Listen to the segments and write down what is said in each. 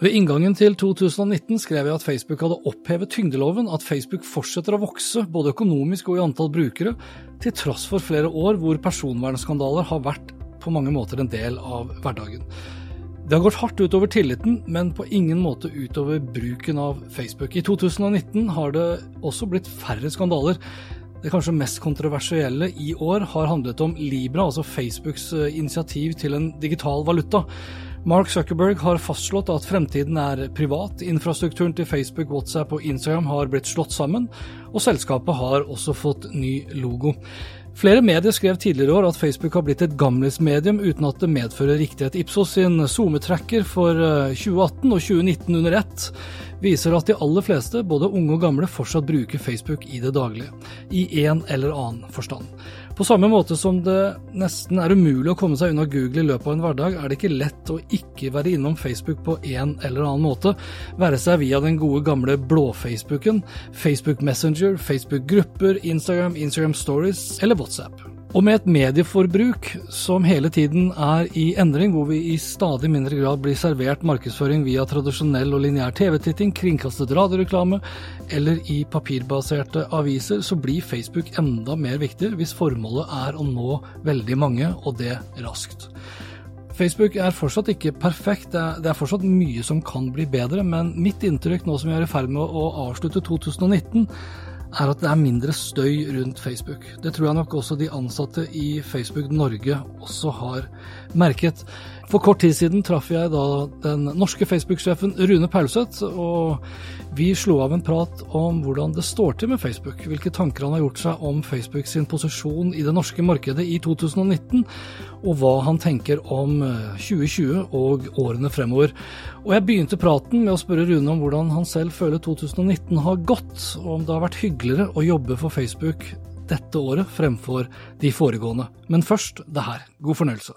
Ved inngangen til 2019 skrev jeg at Facebook hadde opphevet tyngdeloven, at Facebook fortsetter å vokse, både økonomisk og i antall brukere, til tross for flere år hvor personvernskandaler har vært på mange måter en del av hverdagen. Det har gått hardt utover tilliten, men på ingen måte utover bruken av Facebook. I 2019 har det også blitt færre skandaler. Det kanskje mest kontroversielle i år har handlet om Libra, altså Facebooks eh, initiativ til en digital valuta. Mark Zuckerberg har fastslått at fremtiden er privat. Infrastrukturen til Facebook, WhatsApp og Instagram har blitt slått sammen, og selskapet har også fått ny logo. Flere medier skrev tidligere i år at Facebook har blitt et gamlismedium uten at det medfører riktighet. Ipsos sin SoMe-tracker for eh, 2018 og 2019 under ett viser at de aller fleste, både unge og gamle, fortsatt bruker Facebook i det daglige, i en eller annen forstand. På samme måte som det nesten er umulig å komme seg unna Google i løpet av en hverdag, er det ikke lett å ikke være innom Facebook på en eller annen måte, være seg via den gode gamle blå-Facebooken, Facebook Messenger, Facebook-grupper, Instagram, Instagram Stories eller WhatsApp. Og med et medieforbruk som hele tiden er i endring, hvor vi i stadig mindre grad blir servert markedsføring via tradisjonell og lineær TV-titting, kringkastet radioreklame eller i papirbaserte aviser, så blir Facebook enda mer viktig hvis formålet er å nå veldig mange, og det raskt. Facebook er fortsatt ikke perfekt, det er, fortsatt mye som kan bli bedre, men mitt inntrykk nå som vi er i ferd med å avslutte 2019, er at det er mindre støy rundt Facebook. Det tror jeg nok også de ansatte i Facebook Norge også har merket. For kort tid siden traff jeg da den norske Facebook-sjefen Rune Paulseth, og vi slo av en prat om hvordan det står til med Facebook, hvilke tanker han har gjort seg om Facebook sin posisjon i det norske markedet i 2019, og hva han tenker om 2020 og årene fremover. Og jeg begynte praten med å spørre Rune om hvordan han selv føler 2019 har gått, og om det har vært hyggeligere å jobbe for Facebook dette året fremfor de foregående. Men først det her. God fornøyelse.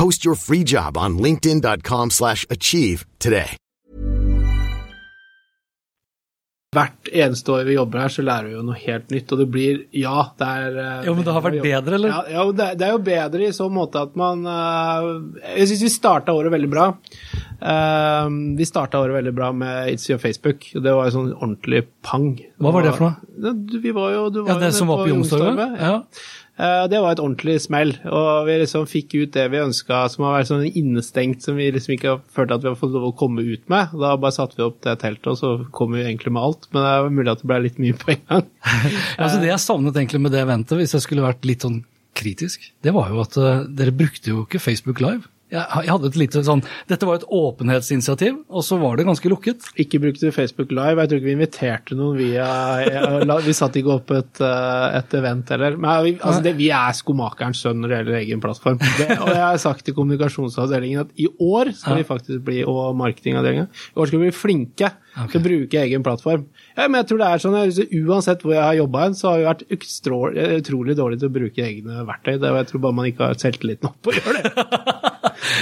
Post your free job on linkedin.com/achieve slash achieve today. Hvert eneste år vi jobber her, så lærer vi jo noe helt nytt, og det blir Ja, det er eh, Jo, men det har vært bedre, eller? Ja, ja det, det er jo bedre i så måte at man eh, Jeg syns vi starta året veldig bra. Eh, vi starta året veldig bra med It's Your Facebook. og Det var jo sånn ordentlig pang. Hva var det for noe? Ja, du- Vi var jo, du var Ja, det jo som var på Youngstorget? Ja. Uh, det var et ordentlig smell, og vi liksom fikk ut det vi ønska, som har vært sånn innestengt, som vi liksom ikke har følt at vi har fått lov å komme ut med. Da bare satte vi opp det teltet, og så kom vi egentlig med alt. Men det er mulig at det ble litt mye på en gang. altså Det jeg savnet egentlig med det eventet, hvis jeg skulle vært litt sånn kritisk, det var jo at uh, dere brukte jo ikke Facebook Live. Jeg, hadde et lite sånn, Dette var et åpenhetsinitiativ, og så var det ganske lukket. Ikke brukte Facebook Live. Jeg tror ikke vi inviterte noen via Vi satte ikke opp et, eh, et event heller. Men vi, altså det, vi er skomakerens sønn når det gjelder egen plattform. Det, og jeg har sagt til kommunikasjonsavdelingen at i år skal vi faktisk bli, og marketingavdelingen, i år skal vi bli flinke okay. til å bruke egen plattform. Ja, men jeg tror det er sånn, Uansett hvor jeg har jobba, så har vi vært utrolig dårlige til å bruke egne verktøy. Det, jeg tror bare man ikke har selvtilliten opp å gjøre det.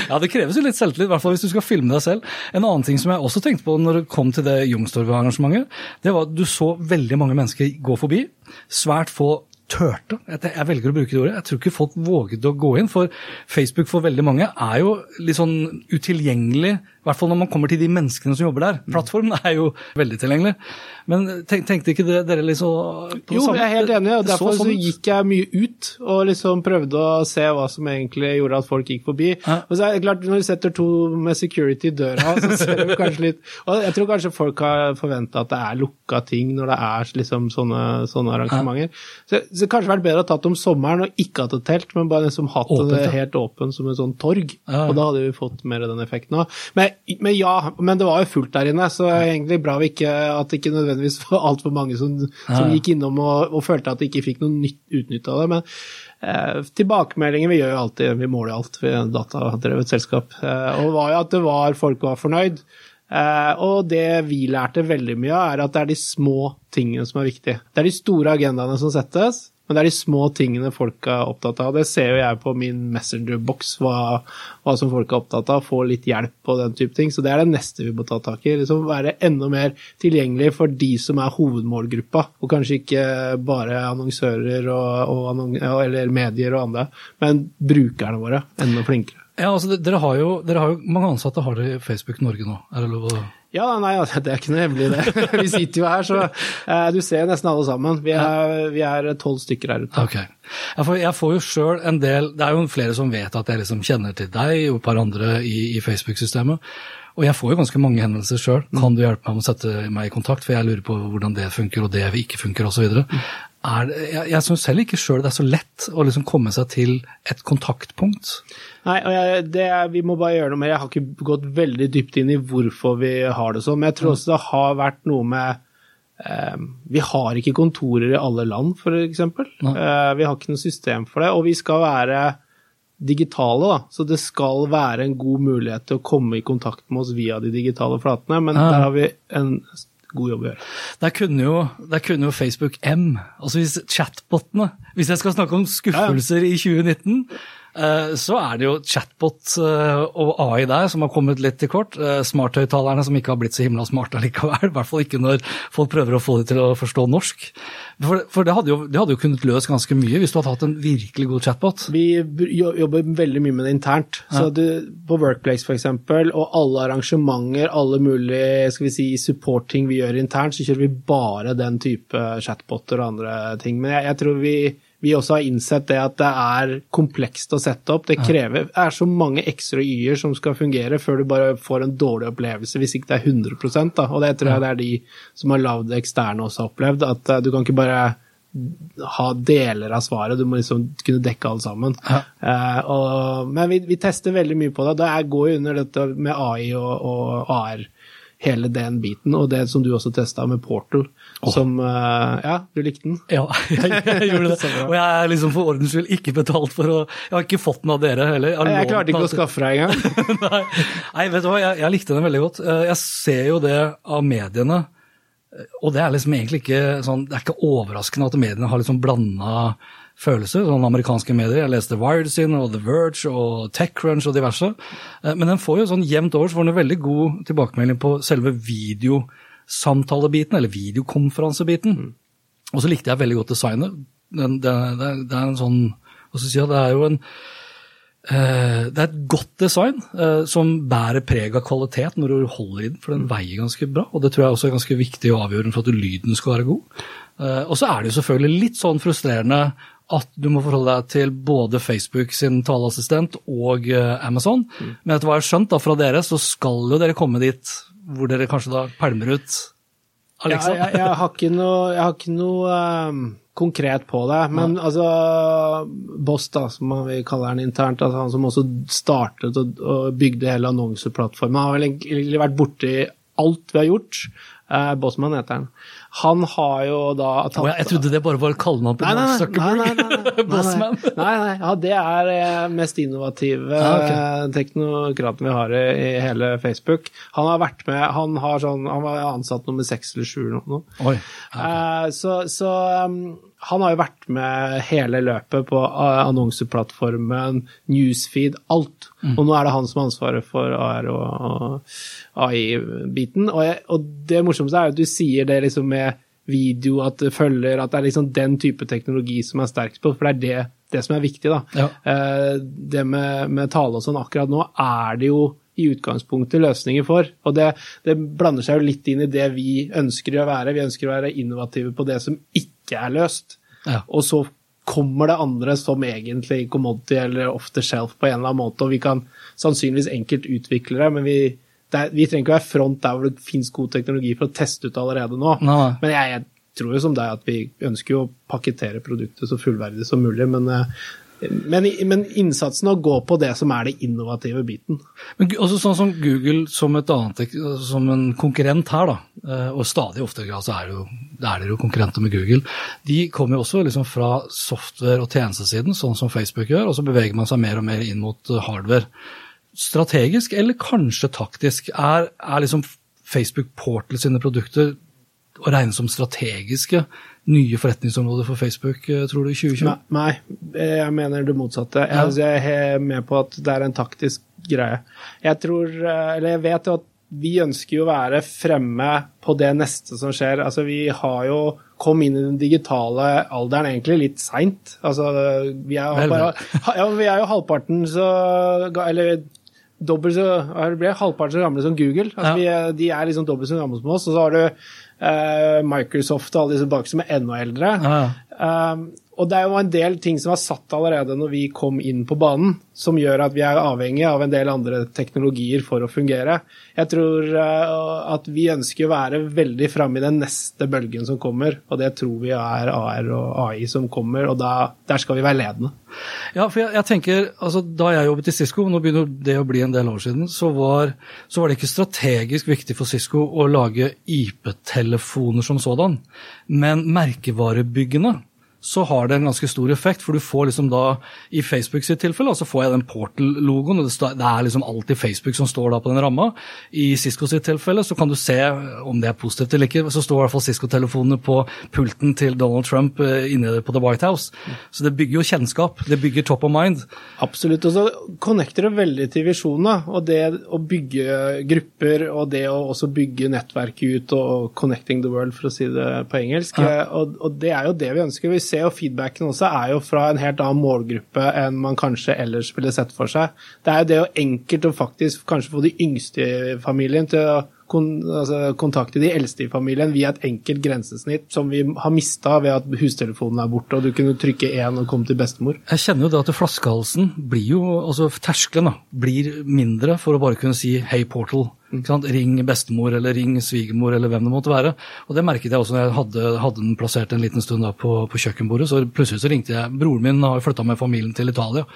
ja, det kreves jo litt selvtillit, i hvert fall hvis du skal filme deg selv. En annen ting som jeg også tenkte på når det kom til det Youngstorget-arrangementet, det var at du så veldig mange mennesker gå forbi. Svært få turte. Jeg velger å bruke det ordet. Jeg tror ikke folk våget å gå inn, for Facebook for veldig mange er jo litt sånn utilgjengelig i hvert fall når man kommer til de menneskene som jobber der. Plattformen er jo veldig tilgjengelig. Men tenk, tenkte ikke dere liksom jo, jeg er helt enig, og derfor så, sånn så gikk jeg mye ut og liksom prøvde å se hva som egentlig gjorde at folk gikk forbi. Ja. Og så er det klart, Når du setter to med security i døra, så ser du kanskje litt Og jeg tror kanskje folk har forventa at det er lukka ting når det er liksom sånne, sånne arrangementer. Ja. Så, så kanskje vært bedre å tatt om sommeren og ikke hatt et telt, men bare liksom hatt åpent, det helt åpent som et sånn torg. Ja, og da hadde vi fått mer av den effekten òg. Men men ja, men det var jo fullt der inne, så egentlig bra vi ikke, at det ikke nødvendigvis var altfor mange som, som, gikk innom og, og, følte at de ikke fikk noe nytt utnytte av det. Men eh, tilbakemeldinger Vi gjør jo alltid, vi måler jo alt ved et datadrevet selskap. Eh, og var jo at det var folk var fornøyd. Eh, og det vi lærte veldig mye av, er at det er de små tingene som er viktige. Det er de store agendaene som settes, men det er de små tingene folk er opptatt av. Det ser jo jeg på min Messenger-boks, hva, hva, som folk er opptatt av. Få litt hjelp og den type ting. Så det er det neste vi må ta tak i. Liksom være enda mer tilgjengelig for de som er hovedmålgruppa, og kanskje ikke bare annonsører og, og annons eller medier og andre, men brukerne våre enda flinkere. Ja, altså dere har, jo, dere har jo Mange ansatte har dere i Facebook Norge nå, er det lov å ja, nei, det er ikke noe hemmelig det. Vi sitter jo her, så eh, du ser nesten alle sammen. Vi er tolv stykker her ute. Okay. Jeg, får, jeg får jo sjøl en del Det er jo flere som vet at jeg liksom kjenner til deg og et par andre i, i Facebook-systemet. Og jeg får jo ganske mange henvendelser sjøl. Kan du hjelpe meg med å sette meg i kontakt, for jeg lurer på hvordan det funker og det ikke funker osv. Er, jeg jeg syns selv ikke sjøl det er så lett å liksom komme seg til et kontaktpunkt. Nei, og jeg, det, vi må bare gjøre noe med Jeg har ikke gått veldig dypt inn i hvorfor vi har det sånn, men jeg tror også det har vært noe med eh, Vi har ikke kontorer i alle land, f.eks. Eh, vi har ikke noe system for det, og vi skal være digitale, da. Så det skal være en god mulighet til å komme i kontakt med oss via de digitale flatene, men ja. der har vi en god jobb å gjøre. Der kunne jo, der kunne jo Facebook M, altså hvis chatbotene Hvis jeg skal snakke om skuffelser ja, ja. i 2019 Eh, så er det jo chatbot eh, og AI der som har kommet litt til kort. Eh, smarthøyttalerne som ikke har blitt så himla smarte likevel. I hvert fall ikke når folk prøver å få dem til å forstå norsk. For, det, hadde jo, det, hadde jo, kunnet løse ganske mye hvis du hadde hatt en virkelig god chatbot. Vi jobber veldig mye med det internt. Så du, på Workplace f.eks. og alle arrangementer, alle mulige skal vi si, supporting vi gjør internt, så kjører vi bare den type chatboter og andre ting. Men jeg, jeg tror vi vi også har innsett det at det er komplekst å sette opp. Det krever, er så mange x-er y-er som skal fungere før du bare får en dårlig opplevelse, hvis ikke det er 100 da. Og det tror jeg det er de som har lagd det eksterne også har opplevd. At uh, du kan ikke bare ha deler av svaret, du må liksom kunne dekke alt sammen. Ja. Uh, og, men vi, vi, tester veldig mye på det. Det går jo under dette med AI og, og AR hele den biten, og det som du også testa med Portal, oh. som uh, Ja, du likte den? Ja, jeg, jeg gjorde det. og jeg er liksom for ordens skyld ikke betalt for å Jeg har ikke fått den av dere heller. Jeg, jeg klarte ikke å skaffe deg engang. Nei. Nei, vet du hva, jeg, jeg likte den veldig godt. Eh, jeg ser jo det av mediene. Og det er liksom egentlig ikke sånn, det er ikke overraskende at mediene har liksom blanda følelser, sånn amerikanske medier. Jeg leste Wired sin og The Verge og TechCrunch og diverse. Eh, men den får jo sånn jevnt over så får den veldig god tilbakemelding på selve videosamtalebiten, eller videokonferansebiten. Mm. Og så likte jeg veldig godt designet. Det, det, det, det er en sånn Hva skal jeg si, det er jo en eh, det er et godt design eh, som bærer preg av kvalitet når du holder i den, for den mm. veier ganske bra. Og det tror jeg også er ganske viktig og avgjørende for at lyden skal være god. Og så er det jo selvfølgelig litt sånn frustrerende at du må forholde deg til både Facebook sin taleassistent og uh, Amazon. Mm. Men etter hva jeg har skjønt da fra dere, så skal jo dere komme dit hvor dere kanskje da pælmer ut Alexa? Ja, jeg, jeg, har ikke noe, har ikke noe um, konkret på det, men ja. altså Boss, da, som vi kaller han internt, altså han som også startet og, og bygde hele annonseplattformen, har vel egentlig vært borti alt vi har gjort. Uh, Bossman heter han. Han har jo da tatt, oh, Jeg trodde det bare var kallenavn på Mark Zuckerberg. Nei, nei, nei, Bossman. nei, nei, ja, det er eh, mest innovative ah, okay. Eh, teknokraten vi har i, i, hele Facebook. Han har vært med Han, har sånn, han var ansatt nummer seks eller sju eller noe. Oi, okay. uh, så, så um, han har jo vært med hele løpet på annonseplattformen, newsfeed, alt. Mm. Og nå er det han som har ansvaret for AR og, AI-biten. Og, og, det morsomste er jo at du sier det liksom med video, at det følger, at det er liksom den type teknologi som er sterkest på, for det er det, det som er viktig. da. Ja. Eh, det med, med tale og sånn, akkurat nå er det jo i utgangspunktet løsninger for. Og det, det, blander seg jo litt inn i det vi ønsker å være. Vi ønsker å være innovative på det som ikke er løst. Ja. Og så kommer det andre som egentlig commodity eller off the shelf på en eller annen måte, og vi kan sannsynligvis enkelt utvikle det, men vi, det er, vi trenger ikke være front der hvor det finnes god teknologi for å teste ut allerede nå. Nei. Men jeg, jeg, tror jo som deg at vi ønsker jo å pakkettere produktet så fullverdig som mulig, men uh, men, men, innsatsen å gå på det som er det innovative biten. Men også Sånn som Google som, annet, som en konkurrent her, da, eh, og stadig oftere grad så er det jo, jo konkurrenter med Google, de kommer jo også liksom fra software- og tjenestesiden, sånn som Facebook gjør, og så beveger man seg mer og mer inn mot eh, hardware. Strategisk, eller kanskje taktisk, er, er liksom Facebook Portal sine produkter å regne som strategiske nye forretningsområder for Facebook, eh, tror du, i 2020? Nei, jeg mener det motsatte. Ja. Jeg er med på at det er en taktisk greie. Jeg tror, eh, eller jeg vet jo at vi ønsker jo å være fremme på det neste som skjer. Altså, vi har jo kom inn i den digitale alderen egentlig litt seint. Altså, vi er jo halvparten så Eller dobbelt så Det ble halvparten så gamle som Google. Altså, ja. vi, de er liksom dobbelt så gamle som oss. Og så har du uh, Microsoft og alle disse bak som er enda eldre. Ja. Um, og det er jo en del ting som er satt allerede når vi kom inn på banen, som gjør at vi er avhengig av en del andre teknologier for å fungere. Jeg tror uh, at vi ønsker å være veldig framme i den neste bølgen som kommer, og det tror vi er AR og AI som kommer, og da, der skal vi være ledende. Ja, for jeg, jeg tenker, altså Da jeg jobbet i Cisco, nå begynner det å bli en del år siden, så var, så var det ikke strategisk viktig for Cisco å lage IP-telefoner som sådan, men merkevarebyggene så har det en ganske stor effekt. For du får liksom da, i Facebook sitt tilfelle, så får jeg den Portal-logoen. og det, er liksom alltid Facebook som står da på den ramma. I Cisco sitt tilfelle så kan du se om det er positivt eller ikke. Så står i hvert fall Cisco-telefonene på pulten til Donald Trump eh, inne på The White House. Så det bygger jo kjennskap. Det bygger top of mind. Absolutt. Og så connecter det veldig til visjonen. Og det å bygge grupper og det å også bygge nettverket ut og connecting the world, for å si det på engelsk. Ja. Og, og det er jo det vi ønsker. Vi ser jo feedbacken også er jo fra en helt annen målgruppe enn man kanskje ellers ville sett for seg. Det er jo det å enkelt å faktisk kanskje få de yngste i familien til å altså, kontakte de eldste i familien via et enkelt grensesnitt som vi har mista ved at hustelefonen er borte, og du kunne trykke én og komme til bestemor. Jeg kjenner jo det at flaskehalsen blir jo, altså terskelen da, blir mindre for å bare kunne si 'Hei, Portal'. Ring bestemor eller ring svigermor eller hvem det måtte være. Og Det merket jeg også når jeg hadde, hadde den plassert en liten stund på, på, kjøkkenbordet. så Plutselig så ringte jeg Broren min har flytta med familien til Italia.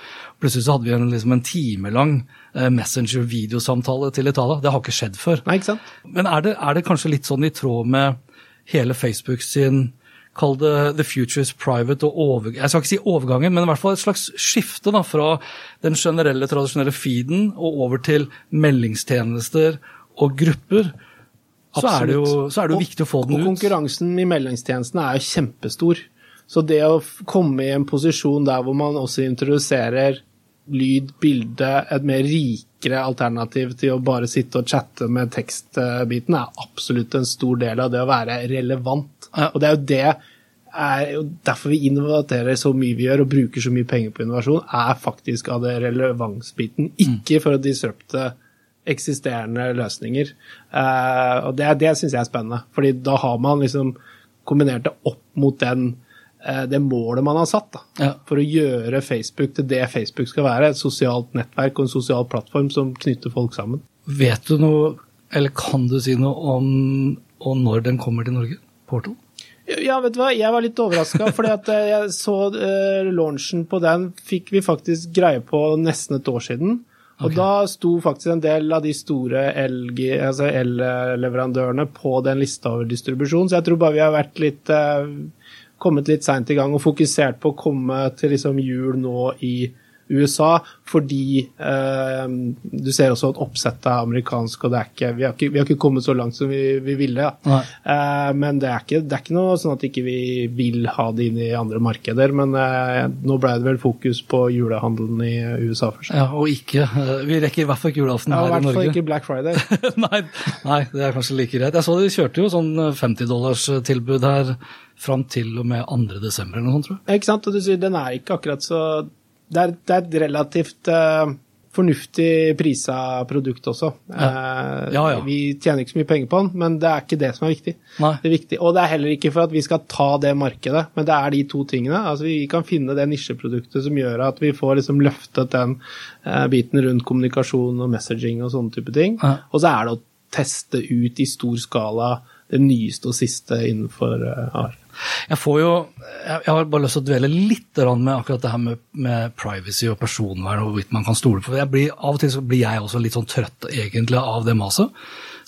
Plutselig så hadde vi en, liksom en timelang eh, Messenger-videosamtale til Italia. Det har ikke skjedd før. Nei, ikke sant? Men er det, er det kanskje litt sånn i tråd med hele Facebook sin Kall det the future is private og over, Jeg skal ikke si overgangen, men i hvert fall et slags skifte da, fra den generelle, tradisjonelle feeden og over til meldingstjenester og grupper. Så er, jo, så er, det jo, viktig å få den ut. Og konkurransen i meldingstjenestene er jo kjempestor. Så det å komme i en posisjon der hvor man også introduserer lyd, bilde, et mer rikere alternativ til å bare sitte og chatte med tekstbiten, er absolutt en stor del av det å være relevant. Og det er jo det er jo derfor vi innovaterer så mye vi gjør og bruker så mye penger på innovasjon, er faktisk av det relevansbiten, ikke for å disrupte eksisterende løsninger. Uh, og det, det syns jeg er spennende, fordi da har man liksom kombinert det opp mot den eh, det målet man har satt da, ja. for å gjøre Facebook til det Facebook skal være, et sosialt nettverk og en sosial plattform som knytter folk sammen. Vet du noe, eller kan du si noe om, om når den kommer til Norge? Portal? Ja, vet du hva, jeg var litt overraska, fordi at eh, jeg så uh, launchen på den fikk vi faktisk greie på nesten et år siden. Og okay. da sto faktisk en del av de store el-leverandørene altså på den lista over distribusjon, så jeg tror bare vi har vært litt uh, kommet litt seint i gang og fokusert på å komme til liksom jul nå i USA, fordi eh, du ser også at oppsettet er amerikansk, og det er ikke, vi, har ikke, vi har ikke kommet så langt som vi, vi ville. Eh, men det er, ikke, det er, ikke, noe sånn at ikke vi ikke vil ha det inn i andre markeder. Men eh, nå ble det vel fokus på julehandelen i USA først. Ja, og ikke eh, Vi rekker i hvert fall ikke julaften ja, her i Norge. I hvert fall ikke Black Friday. nei, nei, det er kanskje like greit. Jeg så de kjørte jo sånn 50-dollars-tilbud her fram til og med 2. desember eller noe sånt, tror jeg. Ikke sant, og du sier den er ikke akkurat så det er, det er et relativt uh, fornuftig prisa produkt også. Ja. Uh, ja, ja. Vi tjener ikke så mye penger på den, men det er ikke det som er viktig. Det er viktig. Og det er heller ikke for at vi skal ta det markedet, men det er de to tingene. Altså Vi kan finne det nisjeproduktet som gjør at vi får liksom løftet den uh, biten rundt kommunikasjon og messaging og sånne type ting. Og så er det å teste ut i stor skala det nyeste og siste innenfor AR. Jeg får jo, jeg, har bare lyst til å dvele litt med akkurat det her med, med privacy og personvern og hvorvidt man kan stole på. Blir, av og til så blir jeg også litt sånn trøtt egentlig av det maset.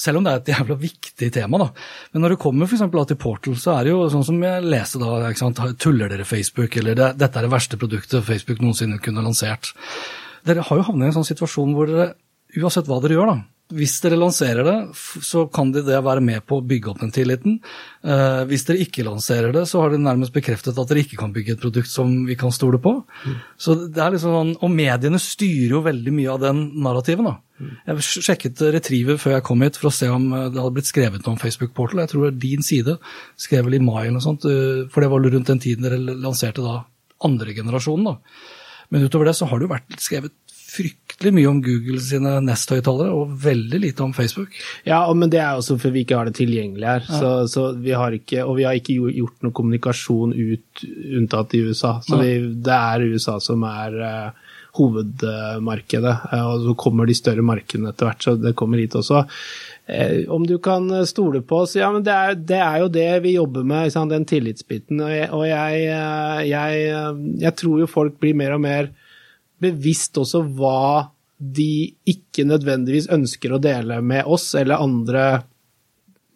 Selv om det er et jævla viktig tema. da. Men når det kommer for til Portal, så er det jo sånn som jeg leste da, ikke sant? tuller dere Facebook, eller det, dette er det verste produktet Facebook noensinne kunne lansert. Dere har jo havnet i en sånn situasjon hvor dere, uansett hva dere gjør, da, hvis dere lanserer det, så kan det være med på å bygge opp den tilliten. Eh, hvis dere ikke lanserer det, så har de nærmest bekreftet at dere ikke kan bygge et produkt som vi kan stole på. Mm. Så det er liksom sånn, Og mediene styrer jo veldig mye av den narrativen. da. Mm. Jeg sjekket Retriever før jeg kom hit for å se om det hadde blitt skrevet noe om Facebook Portal. Jeg tror det er din side. Skrev vel i mai eller noe sånt, eh, for det var rundt den tiden dere lanserte da andre generasjonen. da. Men utover det så har det jo vært skrevet fryktelig mye om Google sine Nest-høyttalere, og veldig lite om Facebook. Ja, men det er også fordi vi ikke har det tilgjengelig her. Ja. Så, så, vi har ikke, og vi har ikke gjort noe kommunikasjon ut, unntatt i USA. Så vi, det er USA som er uh, hovedmarkedet. Uh, og så kommer de større markedene etter hvert, så det kommer hit også. Uh, om du kan stole på oss Ja, men det er, det er jo det vi jobber med, den tillitsbiten. Og, jeg, og jeg, jeg, jeg tror jo folk blir mer og mer bevisst også hva de ikke nødvendigvis ønsker å dele med oss eller andre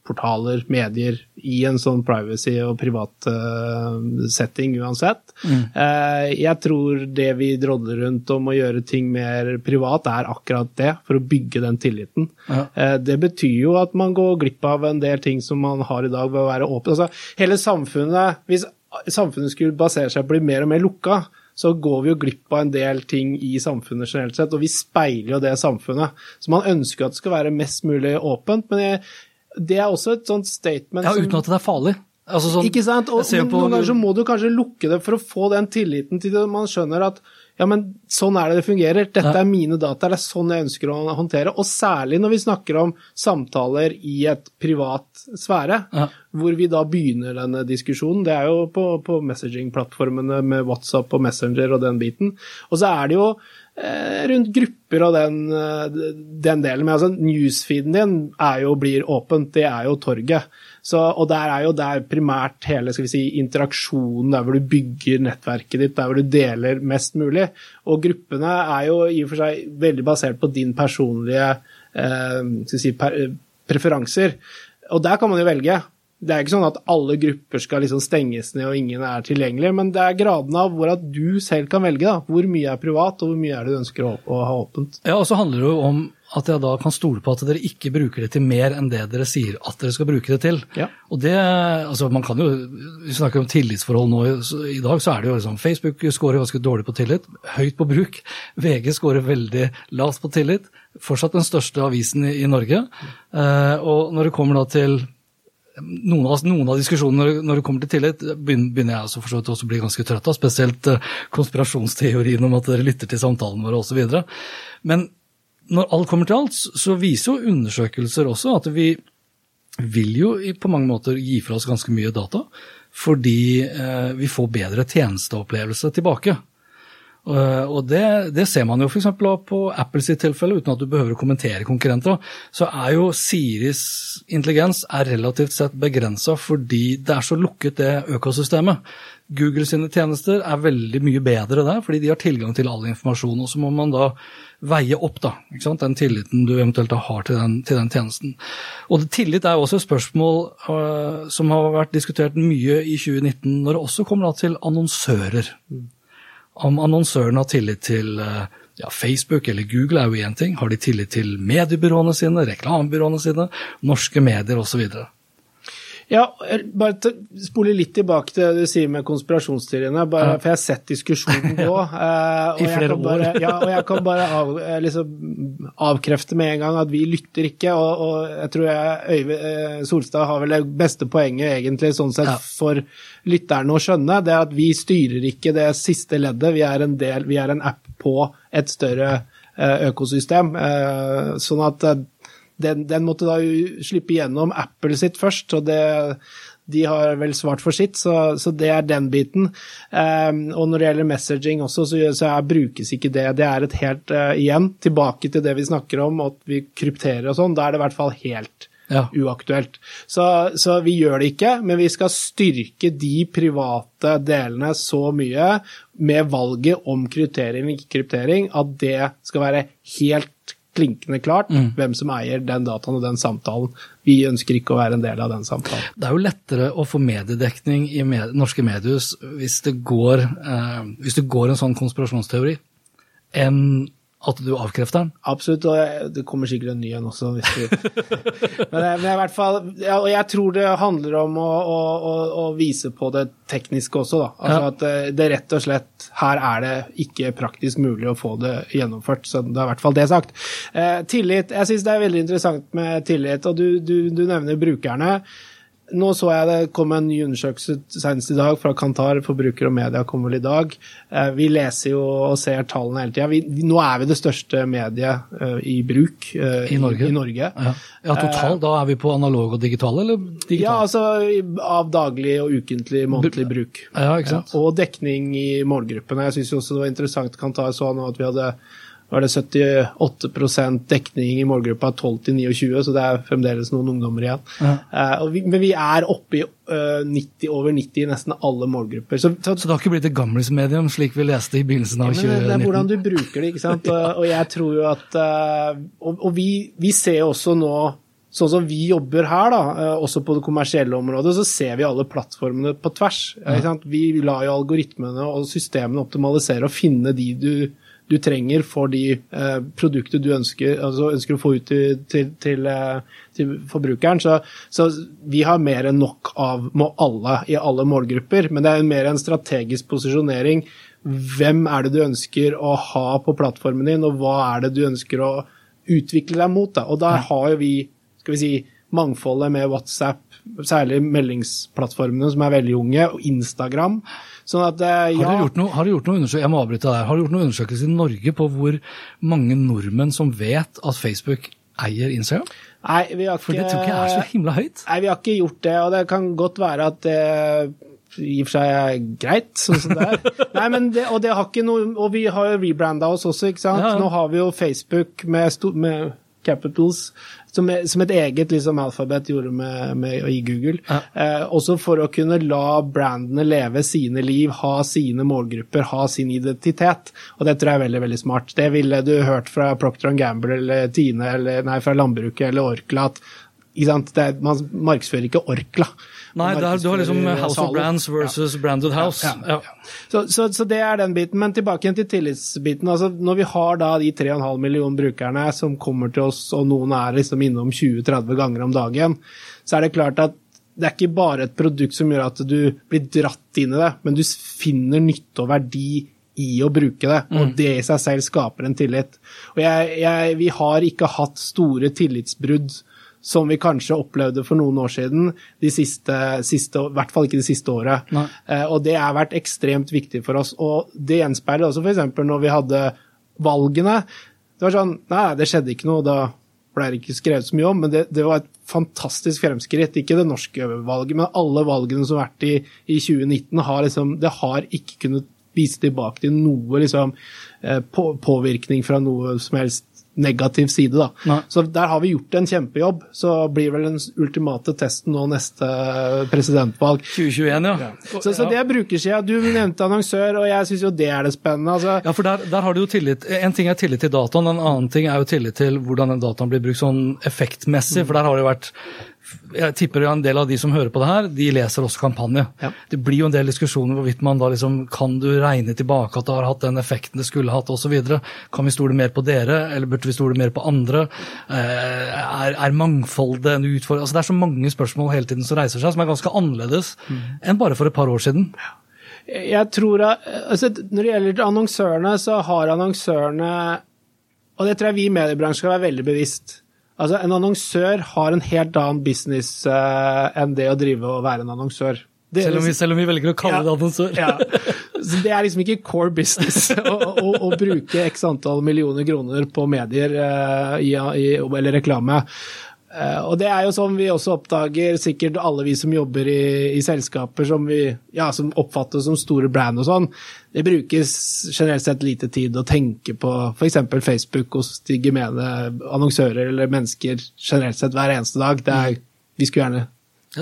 portaler, medier, i en sånn privacy- og privat uh, setting uansett. Mm. Uh, jeg tror det vi drodler rundt om å gjøre ting mer privat, er akkurat det, for å bygge den tilliten. Ja. Uh, det betyr jo at man går glipp av en del ting som man har i dag ved å være åpen. Altså, hele samfunnet, Hvis samfunnet skulle basere seg på å bli mer og mer lukka, så går vi jo glipp av en del ting i samfunnet generelt sett, og vi speiler jo det samfunnet. Så man ønsker at det skal være mest mulig åpent, men jeg, det er også et sånt statement Ja, uten at det er farlig. Altså sånn, ikke sant? Og, men noen ganger så må du kanskje lukke det for å få den tilliten til det. Man skjønner at ja, men sånn er det det fungerer. Dette er mine data, det er sånn jeg ønsker å håndtere. Og særlig når vi snakker om samtaler i et privat sfære, ja. hvor vi da begynner denne diskusjonen. Det er jo på, på messaging-plattformene med WhatsApp og Messenger og den biten. Og så er det jo eh, rundt grupper og den, eh, den delen. Men altså, newsfeeden din er jo, blir åpent, det er jo torget. Så, og der er jo der primært hele skal vi si, interaksjonen, der hvor du bygger nettverket ditt, der hvor du deler mest mulig. Og gruppene er jo i og for seg veldig basert på din personlige eh, si, preferanser. Og der kan man jo velge. Det er ikke sånn at alle grupper skal liksom stenges ned og ingen er tilgjengelig, men det er graden av hvor at du selv kan velge. da, Hvor mye er privat, og hvor mye er det du ønsker å ha åpent. Ja, og så handler det jo om at jeg da kan stole på at dere ikke bruker det til mer enn det dere sier at dere skal bruke det til. Ja. Og det, altså man kan jo, Vi snakker om tillitsforhold nå i dag, så er det jo liksom Facebook scorer ganske dårlig på tillit, høyt på bruk. VG scorer veldig lavt på tillit. Fortsatt den største avisen i, i Norge. Eh, og når det kommer da til noen av, noen av diskusjonene når det kommer til tillit, begynner jeg altså for også å bli ganske trøtt av. Spesielt eh, konspirasjonsteorien om at dere lytter til samtalene våre osv. Men når alt kommer til alt, så viser jo undersøkelser også at vi vil jo på mange måter gi fra oss ganske mye data. fordi eh, vi får bedre tjenesteopplevelse tilbake. Uh, og det, det, ser man jo f.eks. på Apples sitt tilfelle, uten at du behøver å kommentere konkurrenter. Så er jo Siris intelligens er relativt sett begrensa fordi det er så lukket, det økosystemet. Google sine tjenester er veldig mye bedre der, fordi de har tilgang til all informasjon. Og så må man da veie opp da, den tilliten du eventuelt har til den, til den tjenesten. Og tillit er også et spørsmål uh, som har vært diskutert mye i 2019, når det også kommer til annonsører. Om annonsørene har tillit til uh, ja, Facebook eller Google er jo én ting. Har de tillit til mediebyråene sine, reklamebyråene sine, norske medier osv.? Ja, bare spole litt tilbake til det du sier med konspirasjonsteoriene. Bare, ja. For jeg har sett diskusjonen gå. Eh, I flere år. Bare, ja, og jeg kan bare av, eh, liksom, avkrefte med en gang at vi lytter ikke. Og, og jeg tror jeg, Øyve eh, Solstad har vel det beste poenget egentlig sånn sett ja. for lytterne å skjønne. Det er at vi styrer ikke det siste leddet. Vi er en, del, vi er en app på et større økosystem. Sånn at den, den, måtte da slippe gjennom Apple sitt først, og det, de har vel svart for sitt, så, så det er den biten. Um, og når det gjelder messaging også, så, så er, brukes ikke det. Det er et helt uh, Igjen, tilbake til det vi snakker om, at vi krypterer og sånn. Da er det i hvert fall helt ja. uaktuelt. Så, så, vi gjør det ikke, men vi skal styrke de private delene så mye med valget om kryptering eller ikke kryptering at det skal være helt klinkende klart mm. hvem som eier den dataen og den samtalen. Vi ønsker ikke å være en del av den samtalen. Det er jo lettere å få mediedekning i med norske mediehus hvis det, går, eh, hvis det går en sånn konspirasjonsteori, enn at du avkrefter den? Absolutt, og det kommer sikkert en ny en også. hvis du... men, men i hvert fall, og jeg tror det handler om å, å, å vise på det tekniske også. da. Altså ja. At eh, det rett og slett her er det ikke praktisk mulig å få det gjennomført. så Det er i hvert fall det sagt. Eh, tillit, jeg syns det er veldig interessant med tillit, og du, du, du nevner brukerne. Nå så jeg det kom en ny undersøkelse senest i dag fra Kantar, forbruker og media kommer vel i dag. Eh, vi leser jo og ser tallene hele tida. Nå er vi det største mediet eh, i bruk eh, I Norge. I Norge. Ja. ja, totalt. Da er vi på analog og digital, eller digital? Ja, altså av daglig og ukentlig, månedlig bruk. Ja, ikke sant? Og dekning i målgruppene. Jeg syns også det var interessant Kantar så nå at vi hadde var det 78% dekning i målgruppa 12 til 29, så det er fremdeles noen ungdommer igjen. Ja. Uh, vi, men vi er oppe i uh, 90, over 90 i nesten alle målgrupper. Så, så, så, det har ikke blitt et gamlismedium, slik vi leste i begynnelsen av 2019? Det er hvordan du bruker det, ikke sant. og, og jeg tror jo at uh, Og, og vi, vi ser jo også nå Sånn som vi jobber her, da, også på det kommersielle området, så ser vi alle plattformene på tvers. Ja. Vi lar jo algoritmene og systemene optimalisere og finne de du du trenger for de eh, produkter du ønsker, altså ønsker, å få ut til, til, til, eh, til forbrukeren. Så, så, vi har mer enn nok av må alle i alle målgrupper, men det er mer en strategisk posisjonering. Hvem er det du ønsker å ha på plattformen din, og hva er det du ønsker å utvikle deg mot? Da? Og der har jo vi, skal vi si, mangfoldet med WhatsApp, særlig meldingsplattformene som er veldig unge, og Instagram. Sånn at, ja. har, du gjort noe, har gjort noe jeg må avbryte der, har du gjort noen undersøkelse i Norge på hvor mange nordmenn som vet at Facebook eier Instagram? Nei, vi har ikke, For det tror ikke jeg er så himla høyt. Nei, vi har ikke gjort det, og det kan godt være at det i og for seg er greit, sånn som det er. Nei, men det, og, det har ikke noe, og vi har jo rebranda oss også, ikke sant. Ja. Nå har vi jo Facebook med, med Capitals som, som, et eget liksom, alfabet gjorde med, med, i Google. Ja. Eh, også for å kunne la brandene leve sine liv, ha sine målgrupper, ha sin identitet. Og det tror jeg er veldig veldig smart. Det ville du hørt fra Procter Gamble eller Tine eller nei, fra landbruket eller Orkla. at det, man markedsfører ikke Orkla. Nei, der, du har liksom House of Brands versus ja. Branded House. Ja, ja, så, så, så, det er den biten. Men tilbake igjen til tillitsbiten. altså Når vi har da de 3,5 millioner brukerne som kommer til oss, og noen er liksom innom 20-30 ganger om dagen, så er det klart at det er ikke bare et produkt som gjør at du blir dratt inn i det, men du finner nytte og verdi i å bruke det, og mm. det i seg selv skaper en tillit. Og jeg, jeg, Vi har ikke hatt store tillitsbrudd som vi kanskje opplevde for noen år siden, de siste, siste, i hvert fall ikke det siste året. Eh, og det har vært ekstremt viktig for oss. Og det gjenspeiler også f.eks. når vi hadde valgene. Det var sånn Nei, det skjedde ikke noe. Da ble det ikke skrevet så mye om, men det, det, var et fantastisk fremskritt. Ikke det norske valget, men alle valgene som har vært i, i 2019, har liksom, det har ikke kunnet vise tilbake til noe liksom, eh, på, påvirkning fra noe som helst negativ side. da. Nei. Så der har vi gjort en kjempejobb. Så blir vel den ultimate testen nå neste presidentvalg. 2021, ja. ja. Så, så, det er brukersida. Du nevnte annonsør, og jeg syns jo det er det spennende. Altså. Ja, for der, der, har du jo tillit. En ting er tillit til dataen, en annen ting er jo tillit til hvordan den dataen blir brukt sånn effektmessig. For der har det jo vært jeg tipper en del av de som hører på det her, de leser også kampanje. Ja. Det blir jo en del diskusjoner hvorvidt man da liksom Kan du regne tilbake at det har hatt den effekten det skulle hatt, osv. Kan vi stole mer på dere, eller burde vi stole mer på andre? Eh, er, er mangfoldet en utfordring? Altså, det er så mange spørsmål hele tiden som reiser seg, som er ganske annerledes mm. enn bare for et par år siden. Jeg tror at, altså, Når det gjelder annonsørene, så har annonsørene Og det tror jeg vi i mediebransjen skal være veldig bevisst Altså, En annonsør har en helt annen business uh, enn det å drive og være en annonsør. Det, selv, om vi, selv, om vi, velger å kalle ja, det annonsør. ja. Så Det er liksom ikke core business å, å, å, bruke x antall millioner kroner på medier uh, i, i, eller reklame. Uh, og det er jo sånn vi også oppdager, sikkert alle vi som jobber i, i selskaper som vi ja, som oppfattes som store brand og sånn. Det brukes generelt sett lite tid å tenke på f.eks. Facebook hos de gemene annonsører eller mennesker generelt sett hver eneste dag. Er, vi skulle gjerne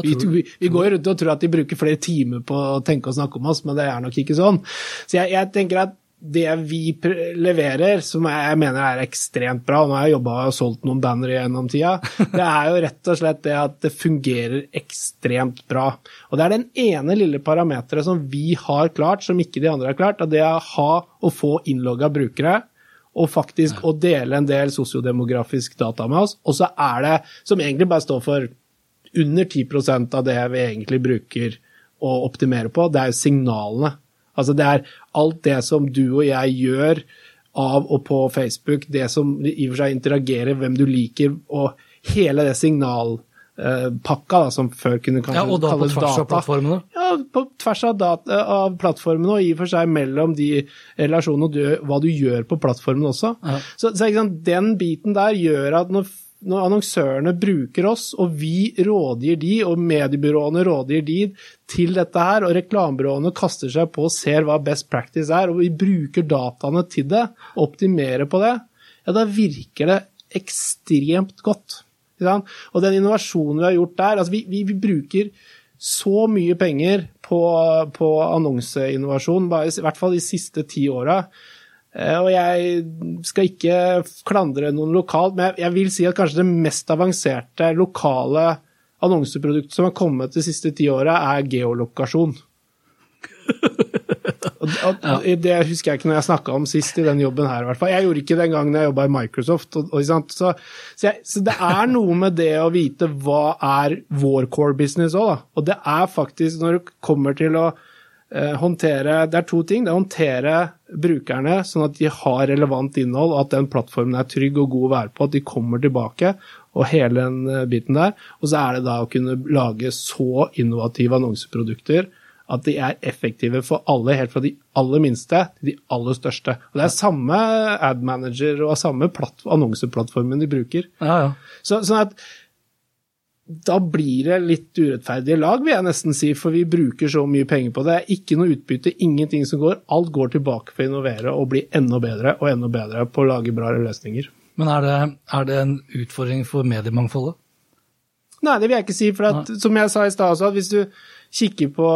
vi, vi, vi, går rundt og tror at de bruker flere timer på å tenke og snakke om oss, men det er nok ikke sånn. Så jeg, jeg tenker at det vi leverer, som jeg mener er ekstremt bra, og nå har jeg jobba og solgt noen bannere gjennom tida, det er jo rett og slett det at det fungerer ekstremt bra. Og det er den ene lille parameteret som vi har klart, som ikke de andre har klart, at det er å ha og få innlogga brukere. Og faktisk å dele en del sosiodemografisk data med oss. Og så er det, som egentlig bare står for under 10% av det vi egentlig bruker å optimere på, det er jo signalene Altså det er alt det som du og jeg gjør av og på Facebook, det som i og for seg interagerer, hvem du liker, og hele det signalpakka da, som før kunne kanskje ja, og da på tvers data. Av plattformene? Ja, på tvers av, data, av plattformene, og i og for seg mellom de relasjonene og hva du gjør på plattformen også. Ja. Så, så den biten der gjør at når når annonsørene bruker oss, og vi rådgir de, og mediebyråene rådgir de til dette her, og reklamebyråene kaster seg på og ser hva best practice er, og vi bruker dataene til det, optimerer på det, ja, da virker det ekstremt godt. Og den innovasjonen vi har gjort der altså vi, vi, vi bruker så mye penger på, på annonseinnovasjon, bare, i hvert fall de siste ti åra. Eh, og jeg skal ikke klandre noen lokalt, men jeg vil si at kanskje det mest avanserte lokale annonseproduktet som har kommet de siste ti åra, er geolokasjon. Det husker jeg ikke når jeg snakka om sist i den jobben her, i hvert fall. Jeg gjorde ikke den gangen jeg jobba i Microsoft. Og, og, så, så, jeg, så, det er noe med det å vite hva er vår core business òg, da. Og det er faktisk, når det kommer til å håndtere Det er to ting. Det er å håndtere brukerne sånn at de har relevant innhold, og at den plattformen er trygg og god å være på, at de kommer tilbake, og hele den eh, biten der. Og så er det da å kunne lage så innovative annonseprodukter at de er effektive for alle, helt fra de aller minste til de aller største. Og Det er samme ad manager og samme annonseplattformen de bruker. Ja, ja. Så, sånn at da blir det litt urettferdige lag, vil jeg nesten si, for vi bruker så mye penger på det. Ikke noe utbytte, ingenting som går. Alt går tilbake for å innovere og bli enda bedre og enda bedre på å lage bra løsninger. Men er det, er det en utfordring for mediemangfoldet? Nei, det vil jeg ikke si. For at, som jeg sa i stad også, at hvis du kikker på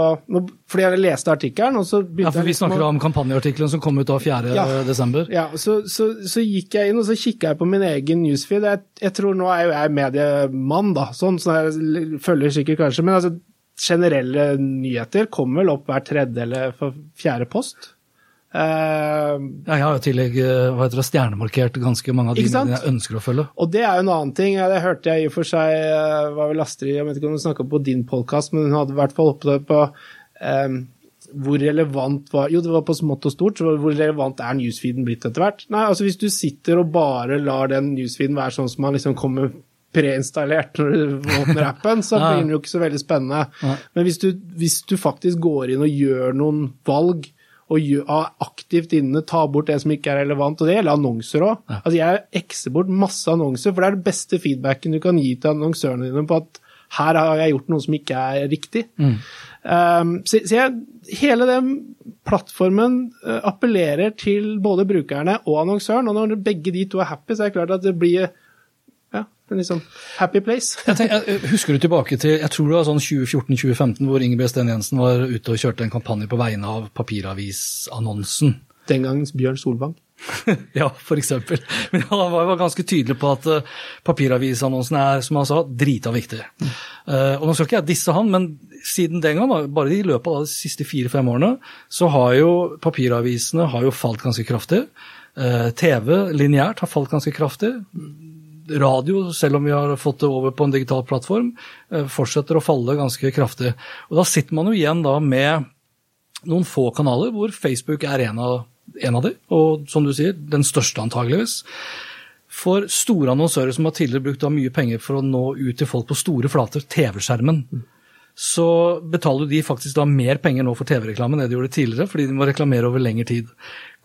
Fordi jeg leste artikkelen, og så begynte Ja, for vi snakker liksom om kampanjeartikkelen som kom ut da 4. Ja, desember. Ja, så, så, så, gikk jeg inn og så kikka jeg på min egen newsfeed. Jeg, jeg, tror nå er jo jeg mediemann, da, sånn, så jeg følger sikkert kanskje. Men altså, generelle nyheter kommer vel opp hver tredje eller fjerde post. Uh, ja, jeg har i tillegg eh, hva heter det, stjernemarkert ganske mange av de jeg ønsker å følge. Og det er jo en annen ting. Det hørte jeg i og for seg uh, var vel Astrid Jeg vet ikke om hun snakka på din podkast, men hun hadde i hvert fall opptatt på um, hvor relevant var Jo, det var på smått og stort, så hvor relevant er newsfeeden blitt etter hvert? Nei, altså hvis du sitter og bare lar den newsfeeden være sånn som man liksom kommer preinstallert når du åpner appen, så blir den jo ikke så veldig spennende. Men hvis du, hvis du faktisk går inn og gjør noen valg, og gjør, aktivt inne, ta bort det som ikke er relevant. Og det gjelder annonser òg. Ja. Altså, jeg ekser bort masse annonser, for det er det beste feedbacken du kan gi til annonsørene dine på at her har jeg gjort noe som ikke er riktig. Mm. Um, så, så jeg, hele den plattformen uh, appellerer til både brukerne og annonsøren, og når begge de to er happy, så er det klart at det blir en liksom happy place. jeg tenker, jeg husker du tilbake til jeg tror det var sånn 2014-2015 hvor Ingebjørg Sten Jensen var ute og kjørte en kampanje på vegne av papiravisannonsen. Den gangens Bjørn Solvang. ja, for eksempel. Men han var ganske tydelig på at uh, papiravisannonsen er, som han sa, drita viktig. Mm. Uh, og nå skal ikke jeg disse han, men siden den gang, bare i løpet av de siste fire-fem årene, så har jo papiravisene har jo falt ganske kraftig. Uh, TV lineært har falt ganske kraftig radio, selv om vi har fått det over på en digital plattform, eh, fortsetter å falle ganske kraftig. Og Da sitter man jo igjen da med noen få kanaler, hvor Facebook er en av, en av de, og som du sier, den største antageligvis. For store annonsører som har tidligere brukt mye penger for å nå ut til folk på store flater, TV-skjermen, så betaler de faktisk da mer penger nå for TV-reklame enn det de gjorde tidligere, fordi de må reklamere over lengre tid.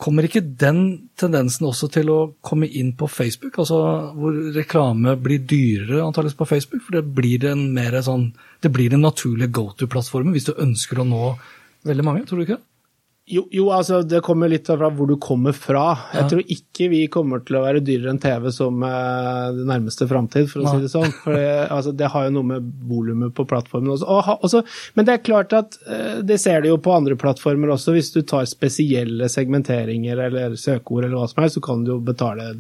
Kommer ikke den tendensen også til å komme inn på Facebook, altså hvor reklame blir dyrere antakeligvis på Facebook? For det blir en mer sånn, det blir den naturlige go to-plattformen hvis du ønsker å nå veldig mange, tror du ikke? Jo, jo, altså det kommer litt fra hvor du kommer fra. Jeg ja. tror ikke vi kommer til å være dyrere enn TV som eh, det nærmeste framtid, for å ja. si det sånn. For det, altså, det, har jo noe med volumet på plattformen også. Og, også. Men det er klart at eh, det ser du jo på andre plattformer også. Hvis du tar spesielle segmenteringer eller søkeord eller hva som helst, så kan du jo betale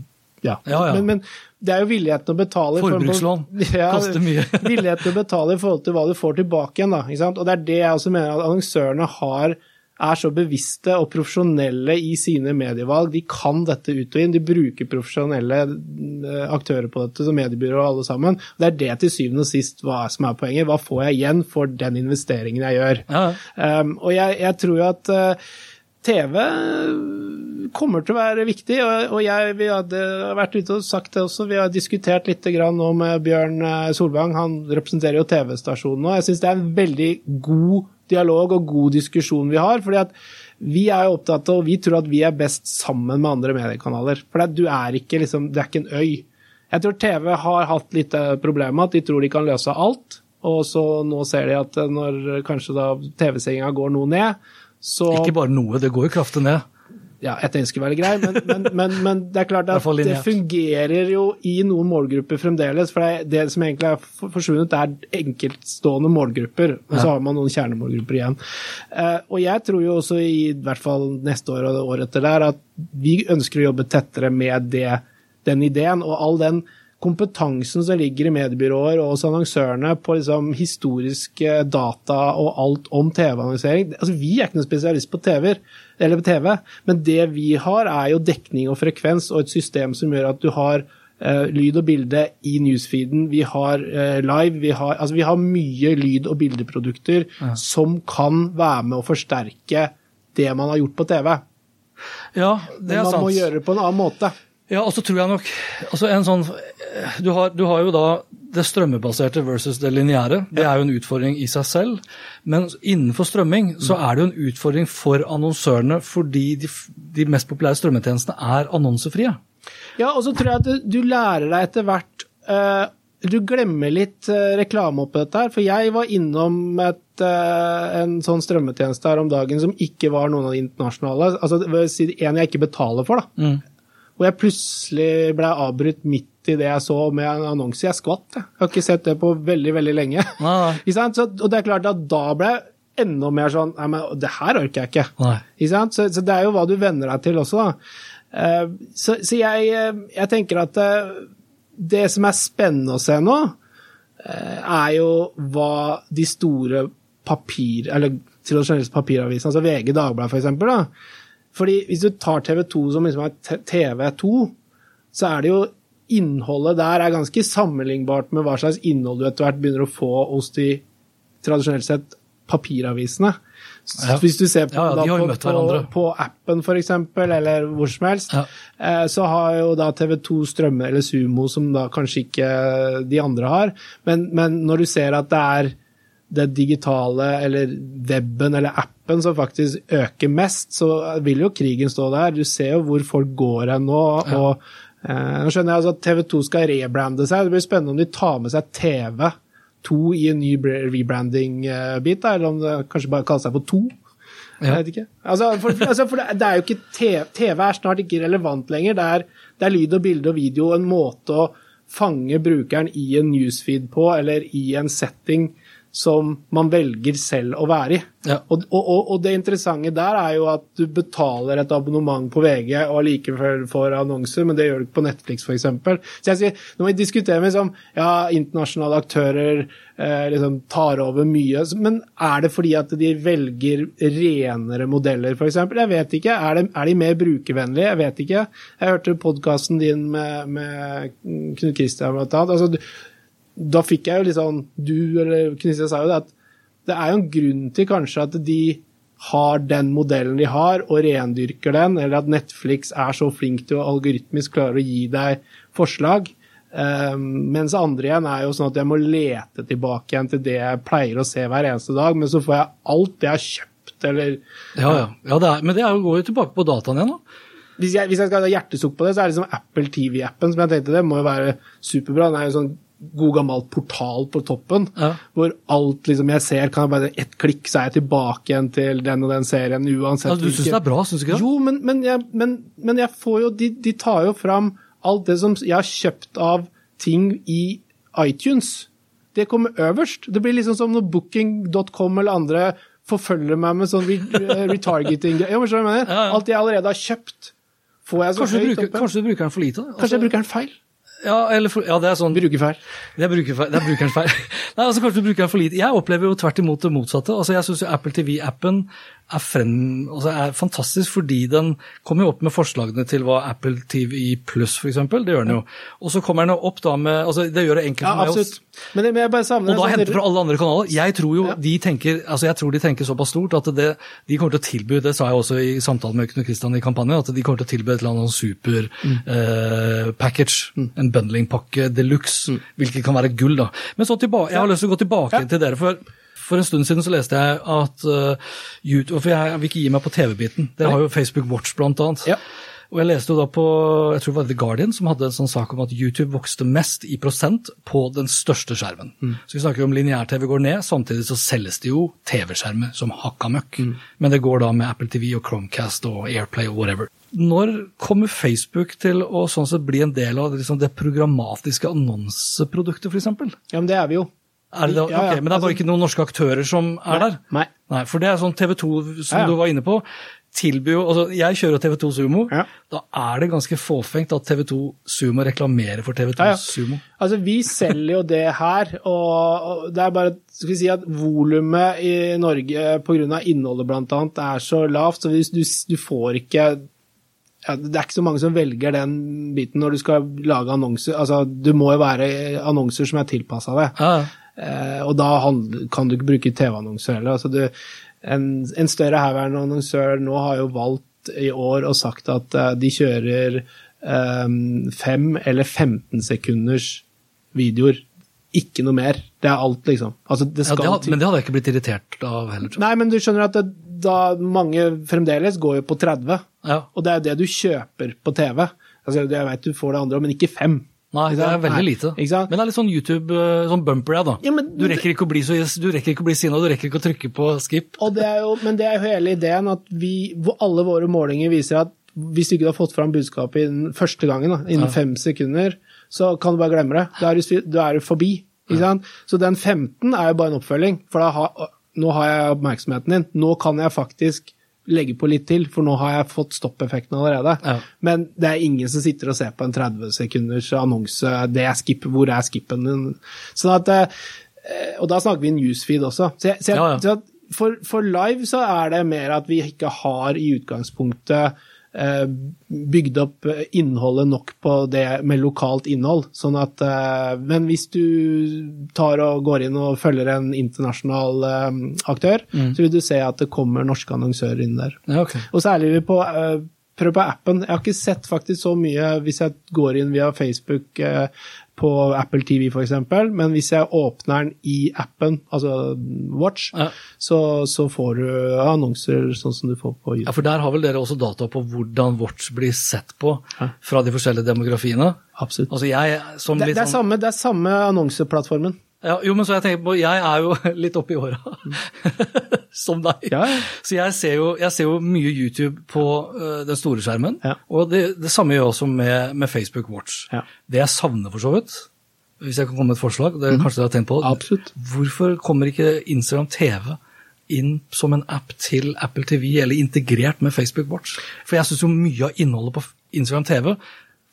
ja. ja, ja. Men, men, det er jo villigheten å betale Forbrukslån ja, koster mye. villigheten å betale i forhold til hva du får tilbake igjen. da? Og Det er det jeg også mener at annonsørene har er så bevisste og profesjonelle i sine medievalg. De kan dette ut og inn. De bruker profesjonelle eh, aktører på dette, som mediebyrå og alle sammen. Det er det til syvende og sist hva som er poenget. Hva får jeg igjen for den investeringen jeg gjør? Ja. Um, og jeg, jeg, tror jo at uh, TV kommer til å være viktig, og, jeg, vi hadde vært ute og sagt det også. Vi har diskutert litt nå med Bjørn eh, Solvang, han representerer jo TV-stasjonen nå. Jeg syns det er en veldig god dialog og god diskusjon vi har. fordi at vi er jo opptatt av, og vi tror at vi er best sammen med andre mediekanaler. For du er ikke liksom, det er ikke en øy. Jeg tror TV har hatt litt problemet at de tror de kan løse alt. Og så nå ser de at når kanskje da TV-senga går noe ned, så Ikke bare noe, det går jo kraftig ned ja, etter skulle være grei, men, men, men, men, det er klart at det fungerer jo i noen målgrupper fremdeles. For det, det som egentlig er forsvunnet, er enkeltstående målgrupper. Og så har man noen kjernemålgrupper igjen. Uh, og jeg tror jo også i hvert fall neste år og året etter der at vi ønsker å jobbe tettere med det, den ideen. Og all den kompetansen som ligger i mediebyråer og hos annonsørene på liksom historiske data og alt om TV-annonsering altså Vi er ikke noen spesialist på TV, eller på TV, men det vi har, er jo dekning og frekvens og et system som gjør at du har uh, lyd og bilde i newsfeeden. Vi har uh, live, vi har, altså vi har mye lyd- og bildeprodukter ja. som kan være med å forsterke det man har gjort på TV. Ja, det er sant. Men man må gjøre det på en annen måte. Ja, og så tror jeg nok altså en sånn, du har, du har, jo da det strømmebaserte versus det lineære. Det er jo en utfordring i seg selv. Men innenfor strømming så er det jo en utfordring for annonsørene fordi de, de mest populære strømmetjenestene er annonsefrie. Ja, og så tror jeg at du lærer deg etter hvert uh, Du glemmer litt uh, reklame oppi dette her. For jeg var innom et, uh, en sånn strømmetjeneste her om dagen som ikke var noen av de internasjonale. Altså en jeg ikke betaler for, da. Mm hvor jeg plutselig ble avbrutt midt i det jeg så med en annonse. Jeg skvatt. Jeg, jeg har ikke sett det på veldig, veldig lenge. så, og det er klart at da ble jeg enda mer sånn Nei, men det her orker jeg ikke. ikke så, så, det er jo hva du venner deg til også, da. Uh, så, så jeg, eh, jeg, tenker at uh, det som er spennende å se nå, er jo hva de store papir... Eller tradisjonelle papiravisene, altså VG Dagbladet f.eks., da fordi hvis du tar TV2 som liksom er TV2, så er det jo Innholdet der er ganske sammenlignbart med hva slags innhold du etter hvert begynner å få hos de tradisjonelt sett papiravisene. Ja. Hvis du ser på, ja, ja, på, på, på appen f.eks., eller hvor som helst, eh, så har jo da TV2 Strømme eller Sumo, som da kanskje ikke de andre har. Men, men når du ser at det er det digitale eller weben eller appen som faktisk øker mest, så vil jo krigen stå der. Du ser jo hvor folk går hen nå. Ja. og eh, Nå skjønner jeg altså at TV 2 skal rebrande seg. Det blir spennende om de tar med seg TV 2 i en ny rebranding-bit, eller om det kanskje bare kaller seg for 2. Ja. Jeg vet ikke. Altså, for, altså, for det, det, er jo ikke TV, TV er snart ikke relevant lenger. Det er, det er lyd og bilde og video, en måte å fange brukeren i en newsfeed på, eller i en setting som man velger selv å være i. Ja. Og, og, og, det interessante der er jo at du betaler et abonnement på VG og allikevel får annonser, men det gjør du ikke på Netflix f.eks. Så jeg sier, når vi diskuterer med liksom, ja, internasjonale aktører eh, liksom tar over mye, men er det fordi at de velger renere modeller f.eks.? Jeg vet ikke. Er, det, er, de mer brukervennlige? Jeg vet ikke. Jeg hørte podkasten din med, med Knut Kristian blant annet. Altså, da fikk jeg jo litt sånn Du eller Knutsen sa jo det, at det er jo en grunn til kanskje at de har den modellen de har, og rendyrker den, eller at Netflix er så flink til å algoritmisk klare å gi deg forslag. Um, mens andre igjen er jo sånn at jeg må lete tilbake igjen til det jeg pleier å se hver eneste dag, men så får jeg alt det jeg har kjøpt, eller Ja, ja. ja det er, men det går jo tilbake på dataen igjen, da. Hvis jeg, hvis jeg skal ha hjertesukk på det, så er det liksom Apple TV-appen som jeg tenkte det må jo være superbra. Den er jo sånn god gammel portal på toppen, ja. hvor alt liksom jeg ser, kan jeg bare ett klikk, så er jeg tilbake igjen til den og den serien uansett. Ja, du syns det er bra, syns du ikke det? Jo, men, men, jeg, men, men jeg får jo de, de, tar jo fram alt det som jeg har kjøpt av ting i iTunes. Det kommer øverst. Det blir liksom som når booking.com eller andre forfølger meg med sånn retargeting ja, Alt jeg allerede har kjøpt, får jeg så kanskje høyt bruker, oppe. Kanskje du bruker den for lite? Altså, kanskje jeg bruker den feil? Ja, eller, ja, det er sånn Brukerfeil. Det er, brukerfeil, det er brukerens feil. Nei, altså Kanskje du bruker den for lite. Jeg opplever jo tvert imot det motsatte. Altså Jeg syns Apple TV-appen er, frem, altså er fantastisk fordi den kommer jo opp med forslagene til hva Apple TV Pluss f.eks. Det gjør den jo. Og så kommer den opp da med altså Det gjør det enkelt for ja, meg. Absolutt. Men, men jeg bare savner Og da sånn, henter fra alle andre kanaler. Jeg tror jo ja. de tenker altså jeg tror de tenker såpass stort at det, de kommer til å tilby, det sa jeg også i samtalen med Knut Kristian i kampanjen, at de kommer til å tilby et eller annet super mm. eh, package. Mm. En bundlingpakke de luxe, mm. hvilket kan være gull, da. Men så tilbake, jeg har lyst til å gå tilbake ja. til dere. for for en stund siden så leste jeg at uh, YouTube For jeg vil ikke gi meg på TV-biten. Dere har jo Facebook Watch, blant annet. Ja. Og jeg leste jo da på jeg tror det var The Guardian som hadde en sånn sak om at YouTube vokste mest i prosent på den største skjermen. Mm. Så vi snakker jo om lineær-TV går ned, samtidig så selges det jo TV-skjermer som hakka møkk. Mm. Men det går da med Apple TV og Chromecast og Airplay og whatever. Når kommer Facebook til å sånn sett bli en del av liksom det programmatiske annonseproduktet, f.eks.? Ja, men det er vi jo. Er det, okay, ja, ja. Men det er bare altså, ikke noen norske aktører som er der? Nei. Nei for det er sånn TV 2, som ja, du var inne på, tilbyr jo altså Jeg kjører TV 2 Sumo. Da er det ganske fåfengt at TV 2 Sumo reklamerer for TV 2 Sumo. Altså, vi selger jo det her, og det er bare skal vi si at volumet i Norge pga. innholdet bl.a. er så lavt, så du, du får ikke ja, det er ikke så mange som velger den biten når du skal lage annonser. Altså, du må jo være annonser som er tilpassa det. Ja. Eh, og da kan du ikke bruke TV-annonser heller. Altså, du, en, en, større herværende annonsør nå har jo valgt i år og sagt at uh, de kjører um, fem eller 15 sekunders videoer. Ikke noe mer. Det er alt, liksom. Altså, det ja, det hadde, men det hadde jeg ikke blitt irritert av heller. Nei, men du skjønner at det, da mange fremdeles går jo på 30, ja. og det er jo det du kjøper på TV. Altså, jeg vet du får det andre, men ikke fem. Nei, det er veldig lite. Men det er litt sånn YouTube, eh, sånn bumper, ja, da. Ja, men, du rekker ikke å bli så du rekker ikke å bli sinna, du rekker ikke å trykke på skip. Det jo, men det er jo hele ideen at vi, alle våre målinger viser at hvis du ikke har fått fram budskapet innen første gangen, da, innen ja. fem sekunder, så kan du bare glemme det. Da er du, du er du forbi. Ja. Så den 15 er jo bare en oppfølging. For har, nå har jeg oppmerksomheten din. Nå kan jeg faktisk legge på litt til, for nå har jeg fått stoppeffekten allerede. Ja. Men det er ingen som sitter og ser på en 30 sekunders annonse. Det er skip, hvor er skippen din? Sånn at, eh, og da snakker vi newsfeed også. Så, jeg, så, jeg, ja, ja. så for, for, live så er det mer at vi ikke har i utgangspunktet bygd opp innholdet nok på det med lokalt innhold. Sånn at, eh, men hvis du tar og går inn og følger en internasjonal eh, aktør, mm. så vil du se at det kommer norske annonsører inn der. Ja, okay. Og særlig på prøv på appen. Jeg har ikke sett faktisk så mye hvis jeg går inn via Facebook eh, på Apple TV f.eks., men hvis jeg åpner den i appen, altså Watch, ja. så, så, får du annonser sånn som du får på YouTube. Ja, For der har vel dere også data på hvordan Watch blir sett på ja. fra de forskjellige demografiene? Absolutt. Altså jeg, det, det, er sånn- samme, det er samme annonseplattformen. Ja, jo, men så jeg tenker på, jeg er jo litt oppi åra, som deg. Ja. Så jeg ser, jo, jeg ser, jo, mye YouTube på uh, den store skjermen. Ja. Og det, det, samme gjør jeg også med, med Facebook Watch. Det jeg savner for så vidt, hvis jeg kan komme med et forslag, det mhm. kanskje dere har tenkt på, Absolutt. hvorfor kommer ikke Instagram TV inn som en app til Apple TV, eller integrert med Facebook Watch? For jeg syns jo mye av innholdet på Instagram TV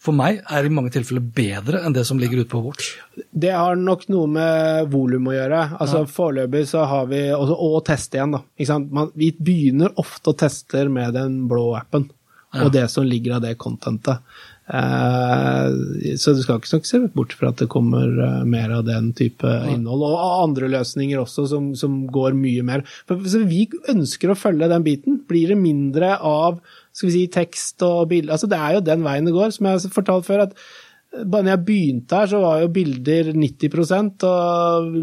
for meg er i mange tilfeller bedre enn det som ligger ute på vårt. Det har nok noe med volum å gjøre. Altså ja. Foreløpig så har vi også, Og teste igjen, da. Man, vi begynner ofte å teste med den blå appen ja. og det som ligger av det contentet. Eh, så du skal ikke nok se bort fra at det kommer uh, mer av den type innhold. Og andre løsninger også som, som går mye mer. For, vi ønsker å følge den biten. Blir det mindre av skal vi si, tekst og bilder. Altså, det er jo den veien det går, som jeg har fortalt før. at bare når jeg begynte her, så var jo bilder 90% og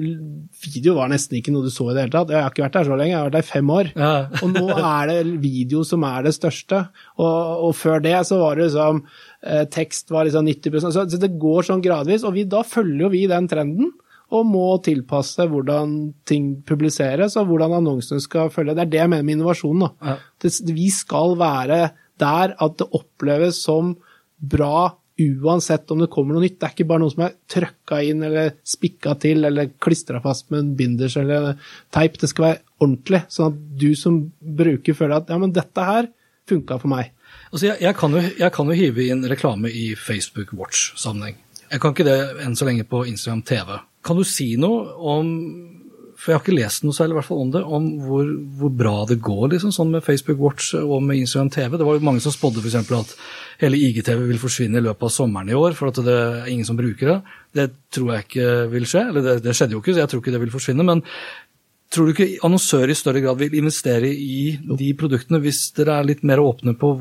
video var nesten ikke noe du så i det hele tatt. Jeg har ikke vært her så lenge, jeg har vært her i fem år. Ja. og nå er det video som er det største. Og, og før det så var det liksom eh, Tekst var liksom 90 så, så det går sånn gradvis. Og vi, da følger jo vi den trenden og må tilpasse hvordan ting publiseres, og hvordan annonsene skal følge. Det er det jeg mener med innovasjon. Ja. Det, vi skal være der at det oppleves som bra uansett om det kommer noe nytt. Det er ikke bare noe som er trøkka inn eller spikka til eller klistra fast med en binders eller teip. Det skal være ordentlig, sånn at du som bruker føler at ja, men dette her funka for meg. Altså, jeg, jeg, kan jo, jeg, kan jo, hive inn reklame i Facebook Watch-sammenheng. Jeg kan ikke det enn så lenge på Instagram TV. Kan du si noe om for jeg har ikke lest noe særlig hvert fall om det, om hvor, hvor bra det går liksom, sånn med Facebook Watch og med Instagram TV. Det var jo mange som spådde f.eks. at hele IGTV vil forsvinne i løpet av sommeren i år, for at det er ingen som bruker det. Det tror jeg ikke vil skje, eller det, det skjedde jo ikke, så jeg tror ikke det vil forsvinne. Men tror du ikke annonsører i større grad vil investere i de produktene hvis dere er litt mer åpne på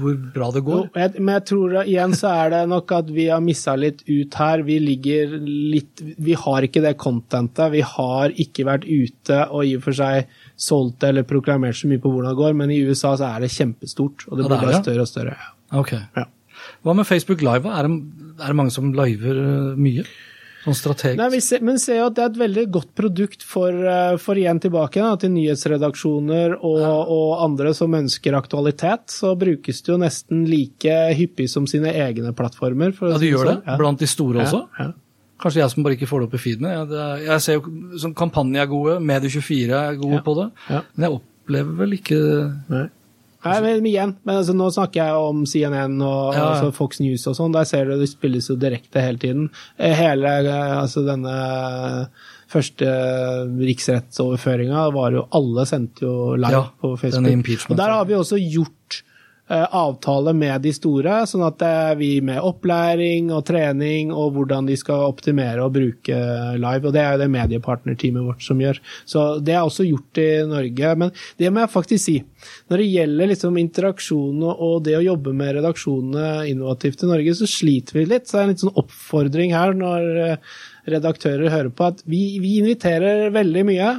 hvor bra det går. Jo, jeg, men jeg tror igjen så er det nok at vi har missa litt ut her. Vi ligger litt Vi har ikke det contentet. Vi har ikke vært ute og i og for seg solgt eller proklamert så mye på hvordan det går, men i USA så er det kjempestort, og det blir ja, større og større. Ok. Ja. Hva med Facebook Live? Er det, er det mange som liver eh, mye? Sånn strategisk? Nei, vi ser, men ser jo at det er et veldig godt produkt for, eh, for igjen tilbake da, til nyhetsredaksjoner og, ja. og, andre som ønsker aktualitet. Så brukes det jo nesten like hyppig som sine egne plattformer. ja, de gjør sånn. det? Ja. Blant de store også? Ja. Kanskje jeg som bare ikke får det opp i feeden. Jeg, jeg ser jo som Kampanje er gode, Medie24 er gode på det. Men jeg opplever vel ikke Nei. Nei, men igjen, men altså, nå snakker jeg om CNN og ja. altså Fox News og sånn. Der ser du det spilles jo direkte hele tiden. Eh, hele altså denne første riksrettsoverføringa var jo Alle sendte jo live ja, på Facebook. Og der har vi også gjort Eh, avtale med de store, sånn at er vi med opplæring og trening og hvordan de skal optimere og bruke live. Og det er jo det mediepartnerteamet vårt som gjør. Så det er også gjort i Norge. Men det må jeg faktisk si. Når det gjelder liksom interaksjon og det å jobbe med redaksjonene innovativt i Norge, så sliter vi litt. Så det er en litt sånn oppfordring her når eh, redaktører hører på at vi, vi inviterer veldig mye,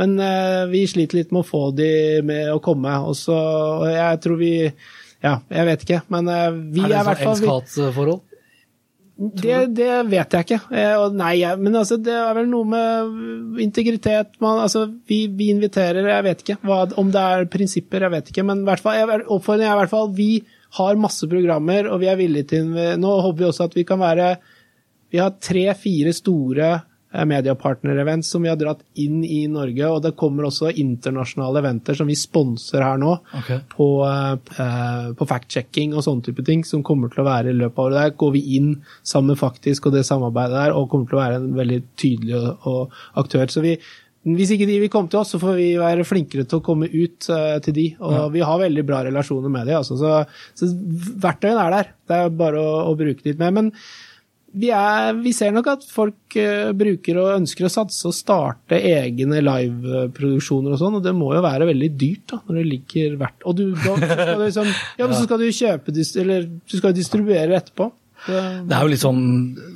men uh, vi sliter litt med å få de med å komme. Og så og jeg tror vi Ja, jeg vet ikke, men uh, vi er i hvert fall Er det sånn elsk-hat-forhold? Det, det, vet jeg ikke. Eh, nei, men altså, det er vel noe med integritet man, altså, vi, vi, inviterer, jeg vet ikke hva, om det er prinsipper, jeg vet ikke. Men i hvert fall, oppfordringen er i hvert fall vi har masse programmer, og vi er villige til Nå håper vi også at vi kan være vi har tre-fire store eh, mediepartner-events som vi har dratt inn i Norge, og det kommer også internasjonale eventer som vi sponser her nå, okay. på, eh, på fact-checking og sånne type ting, som kommer til å være i løpet av året. Der går vi inn sammen Faktisk og det samarbeidet der, og kommer til å være en veldig tydelig og, og aktør. Så vi, hvis ikke de vil komme til oss, så får vi være flinkere til å komme ut uh, til de. Og ja. vi har veldig bra relasjoner med de, altså. Så, så verktøyene er der. Det er bare å, å bruke litt mer. Men vi, er, vi, ser nok at folk uh, bruker og ønsker å satse og starte egne liveproduksjoner og sånn, og det må jo være veldig dyrt da, når det ligger verdt Og du, da, skal du liksom, ja, men så skal du kjøpe, eller du skal distribuere etterpå. Det, det er jo litt sånn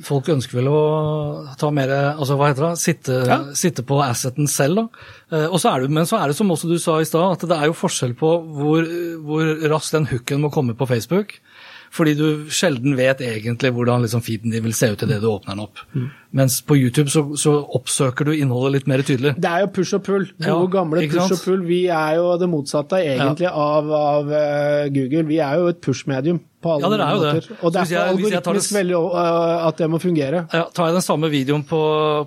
Folk ønsker vel å ta mer Altså, hva heter det? Sitte, ja. sitte på asseten selv, da. Uh, og så er det, men så er det som også du sa i stad, at det er jo forskjell på hvor, hvor raskt den hooken må komme på Facebook. Fordi du sjelden vet egentlig hvordan liksom feeden din vil se ut idet du åpner den opp. Mm. Mens på YouTube så, så, oppsøker du innholdet litt mer tydelig. Det er jo push og pull. Gode, ja, gamle push og pull. Vi er jo det motsatte egentlig ja. av, av uh, Google. Vi er jo et push-medium på alle ja, det er måter. Det. Og det er algoritmisk det... veldig uh, at det må fungere. Ja, tar jeg den samme videoen på,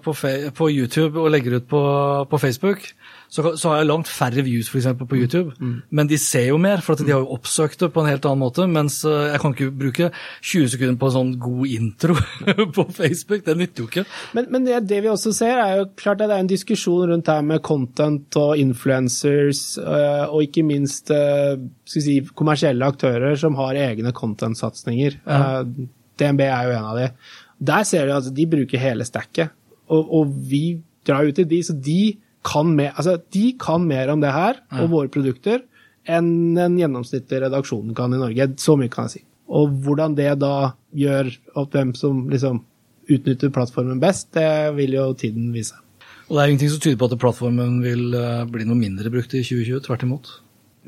på, på YouTube og legger ut på, på Facebook, så, så, har jeg langt færre views for eksempel, på YouTube. Mm. Men de ser jo mer, for de har jo oppsøkt det på en helt annen måte. Mens eh, jeg kan ikke bruke 20 sekunder på en sånn god intro på Facebook. Det nytter jo ikke. Men, men det, det, vi også ser, er jo klart at det er en diskusjon rundt her med content og influencers, eh, og ikke minst eh, si, kommersielle aktører som har egne content-satsinger. Ja. DNB er jo en av de. Der ser du at de bruker hele stacket, og, og vi drar ut til de, så de kan mer, altså, de kan mer om det her og ja. våre produkter enn den gjennomsnittlige redaksjonen kan i Norge. Så mye kan jeg si. Og hvordan det da gjør at hvem som liksom utnytter plattformen best, det vil jo tiden vise. Og det er ingenting som tyder på at plattformen vil eh, bli noe mindre brukt i 2020, tvert imot?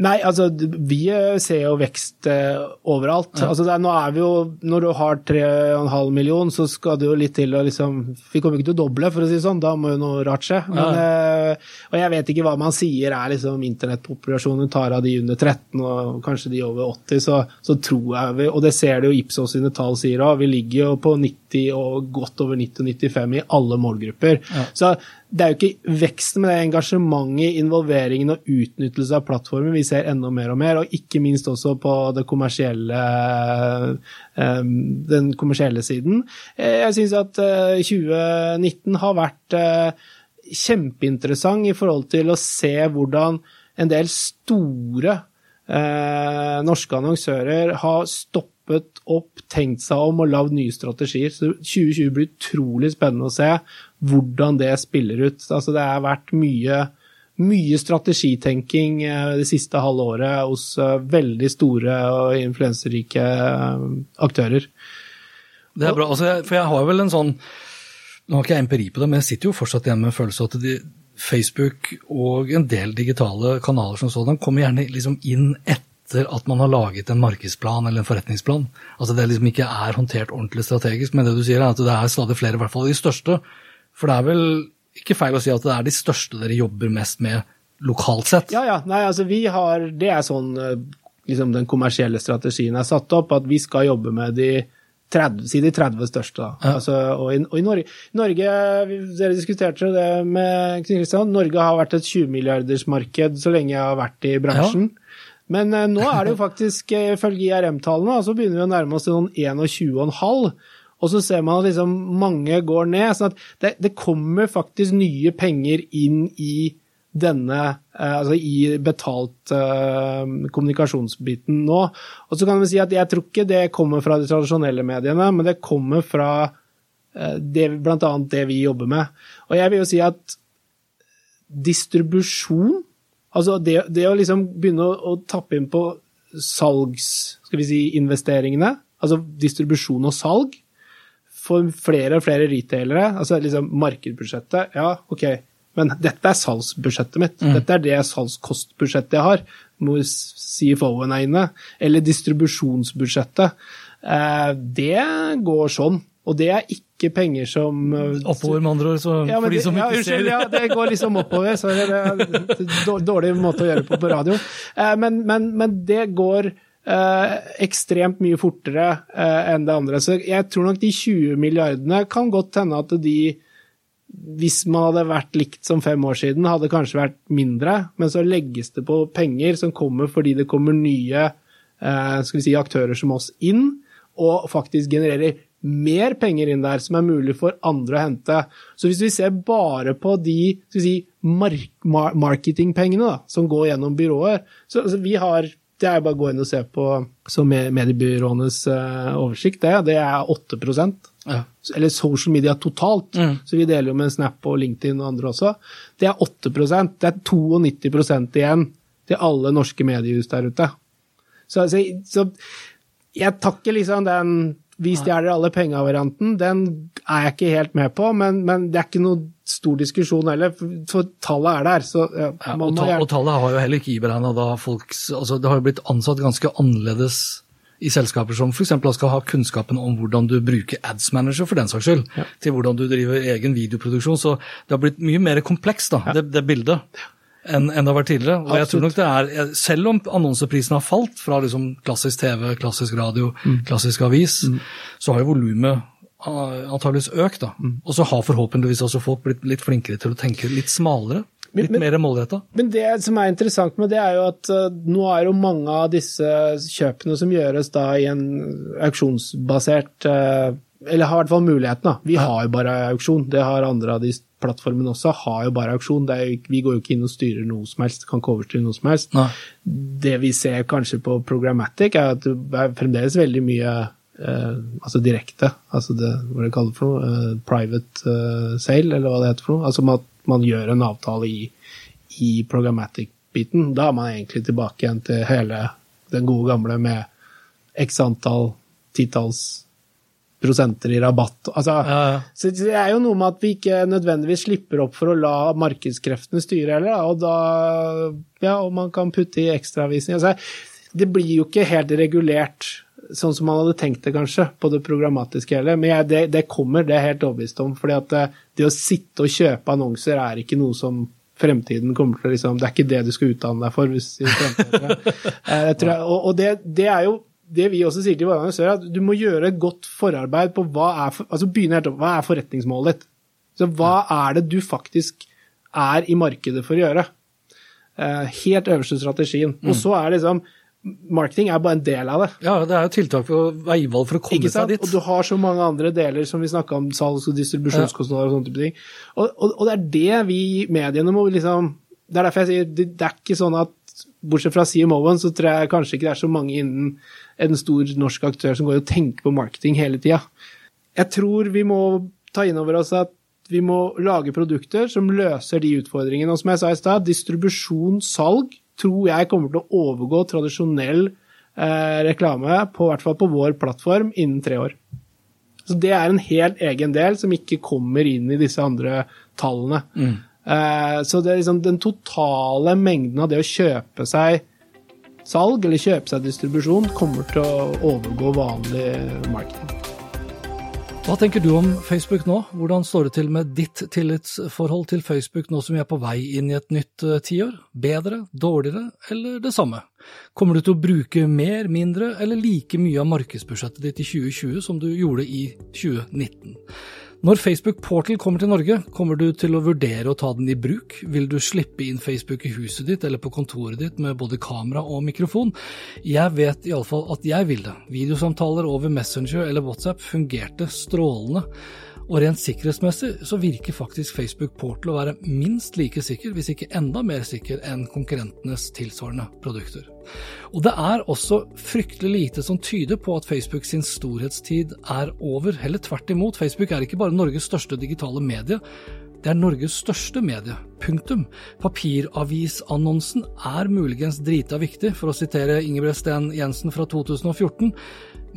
Nei, altså vi eh, ser jo vekst eh, overalt. Ja. Altså, er, nå er vi jo, Når du har 3,5 millioner, så skal det jo litt til å liksom Vi kommer ikke til å doble, for å si det sånn. Da må jo noe rart skje. Men, ja. eh, og jeg vet ikke hva man sier er liksom internettpopulasjonen tar av de under 13 og kanskje de over 80, så, så tror jeg vi Og det ser du jo Ipsos sine tall sier òg. Vi ligger jo på 90 og godt over 90-95 i alle målgrupper. Ja. Så det er jo ikke veksten, men det er engasjementet, involveringen og utnyttelse av plattformen vi ser enda mer og mer, og ikke minst også på kommersielle, eh, den kommersielle siden. Eh, jeg syns at 2019 eh, har vært kjempeinteressant i forhold til å se hvordan en del store norske annonsører har stoppet opp, tenkt seg om og lagd nye strategier. Så 2020 blir utrolig spennende å se hvordan det spiller ut. Altså, det har vært mye, mye strategitenking eh, det siste halve året hos eh, veldig store og influenserike eh, aktører. Det er bra, altså, for jeg har vel en sånn Nå har ikke jeg empiri på det, men jeg sitter jo fortsatt igjen med en følelse av at de, Facebook og en del digitale kanaler som sådan kommer gjerne liksom inn etter at man har laget en markedsplan eller en forretningsplan. Altså Det liksom ikke er håndtert ordentlig strategisk, men det du sier er at det er stadig flere, i hvert fall de største, for det er vel ikke feil å si at det er de største dere jobber mest med lokalt sett? Ja, ja. Nei, altså vi har Det er sånn eh, liksom den kommersielle strategien er satt opp, at vi skal jobbe med de 30, si de 30 største. Ja. Altså, og, i, og i, Norge, Norge, Dere diskuterte det med Kristian. Norge har vært et 20-milliardersmarked så lenge jeg har vært i bransjen. Ja. Men eh, nå er det jo faktisk, eh, ifølge IRM-tallene, så begynner vi å nærme oss til noen 21,5. Og så ser man at liksom mange går ned. sånn at det, det kommer faktisk nye penger inn i denne, eh, altså i betalt uh, kommunikasjonsbiten nå. Og så kan vi si at jeg tror ikke det kommer fra de tradisjonelle mediene, men det kommer fra uh, det, blant annet det vi jobber med. Og jeg vil jo si at distribusjon, altså det, det å liksom begynne å, å tappe inn på salgs, skal vi si, investeringene, altså distribusjon og salg, for flere og flere retailere, altså liksom markedsbudsjettet, ja, ok, men dette er salgsbudsjettet mitt. Mm. Dette er det salgskostbudsjettet jeg har, hvor CFO-en er inne. Eller distribusjonsbudsjettet. Eh, det går sånn. Og det er ikke penger som eh, Oppover, med andre ord, så ja, for de som ja, ikke ser Ja, det går liksom oppover. Så det er en dårlig måte å gjøre på på radio. Eh, men, men, men det går eh, ekstremt mye fortere eh, enn det andre. Så jeg tror nok de 20 milliardene kan godt hende at de, hvis man hadde vært likt som fem år siden, hadde kanskje vært mindre. Men så legges det på penger som kommer fordi det kommer nye eh, si, aktører som oss inn, og faktisk genererer mer penger inn der som er mulig for andre å hente. Så hvis vi ser bare på de si, mark marketingpengene som går gjennom byråer så altså, Vi har det er bare å gå inn og se på mediebyråenes uh, oversikt. Det, det er 8 ja. Eller social media totalt. Mm. Så vi deler jo med Snap og LinkedIn og andre også. Det er 8% Det er 92% igjen til alle norske mediehus der ute. Så, så, så jeg takker liksom den vi stjeler alle penga-varianten, den er jeg ikke helt med på, men, men, det er ikke noe stor diskusjon heller, for tallet er der. Så, ja, ja, og, ta, og, tallet har jo heller ikke iberegna da folks altså Det har jo blitt ansatt ganske annerledes i selskaper som f.eks. skal ha kunnskapen om hvordan du bruker Ads Manager, for den saks skyld, ja. til hvordan du driver egen videoproduksjon. Så det har blitt mye mer komplekst, da, det, det bildet enn, det har vært tidligere. Og jeg tror nok det er, Selv om annonseprisen har falt fra liksom klassisk TV, klassisk radio, mm. klassisk avis, mm. så har jo volumet antageligvis økt. da. Mm. Og så har forhåpentligvis også folk blitt litt flinkere til å tenke litt smalere. Litt men, mer målretta. Men det som er interessant med det, er jo at uh, nå er jo mange av disse kjøpene som gjøres da i en auksjonsbasert uh, Eller har i hvert fall muligheten, da. Vi ja. har jo bare auksjon. Det har andre av de plattformene også har jo bare auksjon. Jo, vi går jo ikke inn og styrer noe som helst, kan ikke overstyre noe som helst. Nei. Det vi ser kanskje på Programmatic, er at det er fremdeles veldig mye eh, altså direkte, altså det, hva det kaller for noe, eh, private eh, sale, eller hva det heter for noe. Altså at man gjør en avtale i, i Programmatic-biten. Da er man egentlig tilbake igjen til hele den gode gamle med x antall titalls prosenter i rabatt. Altså, ja, ja. Så det er jo noe med at vi ikke nødvendigvis slipper opp for å la markedskreftene styre heller. Og da Ja, og man kan putte i ekstravisning. Altså, det blir jo ikke helt regulert sånn som man hadde tenkt det, kanskje, på det programmatiske hele. Men jeg, det, det, kommer, det er jeg helt overbevist om. fordi at det, eh, det å sitte og kjøpe annonser er ikke noe som fremtiden kommer til å liksom, Det er ikke det du skal utdanne deg for. hvis fremtiden. Eh, jeg, og, og det, det er jo det vi også sier til våre annonsører, at du må gjøre et godt forarbeid på hva er, for, altså begynne helt opp, hva er forretningsmålet ditt. Så hva er det du faktisk er i markedet for å gjøre? Eh, helt øverste strategien. Mm. Og så er det liksom Marketing er bare en del av det. Ja, det er jo tiltak for veivalg for å komme seg dit. Og du har så mange andre deler som vi snakka om, salgs- og distribusjonskostnader og sånne type ting. Og, og, og, det er det vi mediene må liksom Det er derfor jeg sier det, det er ikke sånn at bortsett fra CMO-en, så tror jeg kanskje ikke det er så mange innen en stor norsk aktør som går og tenker på marketing hele tida. Jeg tror vi må ta inn over oss at vi må lage produkter som løser de utfordringene. Og som jeg sa i stad, distribusjon, salg, tror jeg kommer til å overgå tradisjonell eh, reklame, på hvert fall på vår plattform, innen tre år. Så det er en helt egen del som ikke kommer inn i disse andre tallene. Mm. Eh, så det er liksom den totale mengden av det å kjøpe seg salg eller kjøpe seg distribusjon kommer til å overgå vanlig marketing. Hva tenker du om Facebook nå? Hvordan står det til med ditt tillitsforhold til Facebook nå som vi er på vei inn i et nytt uh, tiår? Bedre, dårligere eller det samme? Kommer du til å bruke mer, mindre eller like mye av markedsbudsjettet ditt i 2020 som du gjorde i 2019? Når Facebook Portal kommer til Norge, kommer du til å vurdere å ta den i bruk? Vil du slippe inn Facebook i huset ditt eller på kontoret ditt med både kamera og mikrofon? Jeg vet iallfall at jeg vil det. Videosamtaler over Messenger eller WhatsApp fungerte strålende. Og rent sikkerhetsmessig så virker faktisk Facebook Portal å være minst like sikker, hvis ikke enda mer sikker enn konkurrentenes tilsvarende produkter. Og det er også fryktelig lite som tyder på at Facebook sin storhetstid er over. Heller tvert imot, Facebook er ikke bare Norges største digitale medie, det er Norges største medie. Punktum. Papiravisannonsen er muligens drita viktig, for å sitere Ingebrigt Sten Jensen fra 2014.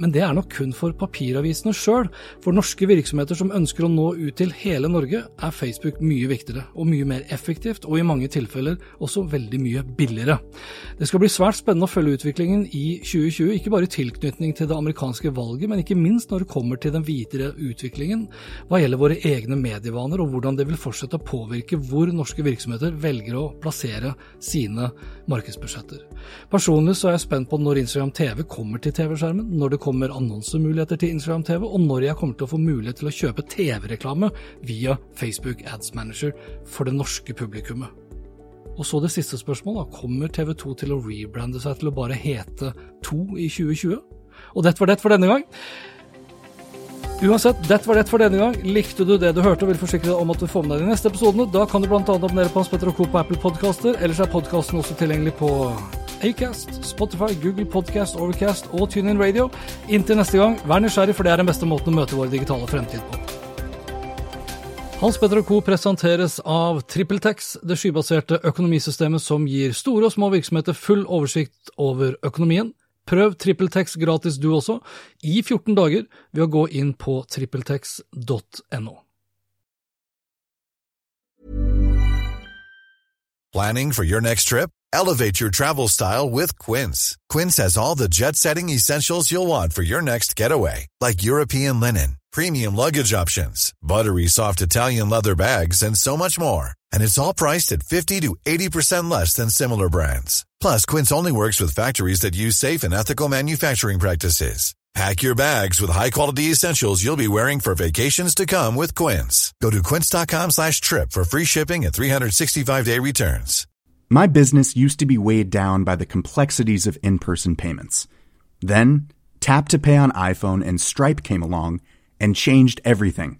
Men det er nok kun for papiravisene sjøl. For norske virksomheter som ønsker å nå ut til hele Norge, er Facebook mye viktigere og mye mer effektivt, og i mange tilfeller også veldig mye billigere. Det skal bli svært spennende å følge utviklingen i 2020, ikke bare i tilknytning til det amerikanske valget, men ikke minst når det kommer til den videre utviklingen hva gjelder våre egne medievaner, og hvordan det vil fortsette å påvirke hvor norske virksomheter velger å plassere sine markedsbudsjetter. Personlig så er jeg spent på når Instagram TV kommer til TV-skjermen, når det kommer annonsemuligheter til Instagram TV, og når jeg kommer til å få mulighet til å kjøpe TV-reklame via Facebook Ads Manager for det norske publikummet. Og så det siste spørsmålet, kommer TV2 til å rebrande seg til å bare hete 2 i 2020? Og det var det for denne gang. Uansett, dette var det for denne gang. Likte du det du hørte og vil forsikre deg om at du får med deg de neste episodene, da kan du bl.a. abonnere på Hans Petter og Co. på Apple Podcaster. Ellers er podkasten også tilgjengelig på Acast, Spotify, Google Podcast, Overcast og TuneIn Radio. Inntil neste gang, vær nysgjerrig, for det er den beste måten å møte vår digitale fremtid på. Hans Petter og Co. presenteres av TrippelTex, det skybaserte økonomisystemet som gir store og små virksomheter full oversikt over økonomien. Prøv TrippelTex gratis du også, i 14 dager, ved å gå inn på trippeltex.no. Planning for your next trip? Elevate your travel style with Quince. Quince has all the jet-setting essentials you'll want for your next getaway, like European linen premium luggage options, buttery soft Italian leather bags, and so much more. And it's all priced at 50 to 80% less than similar brands. Plus, Quince only works with factories that use safe and ethical manufacturing practices. Pack your bags with high-quality essentials you'll be wearing for vacations to come with Quince. Go to quince.com slash trip for free shipping and 365-day returns. My business used to be weighed down by the complexities of in-person payments. Then, Tap to Pay on iPhone and Stripe came along and changed everything.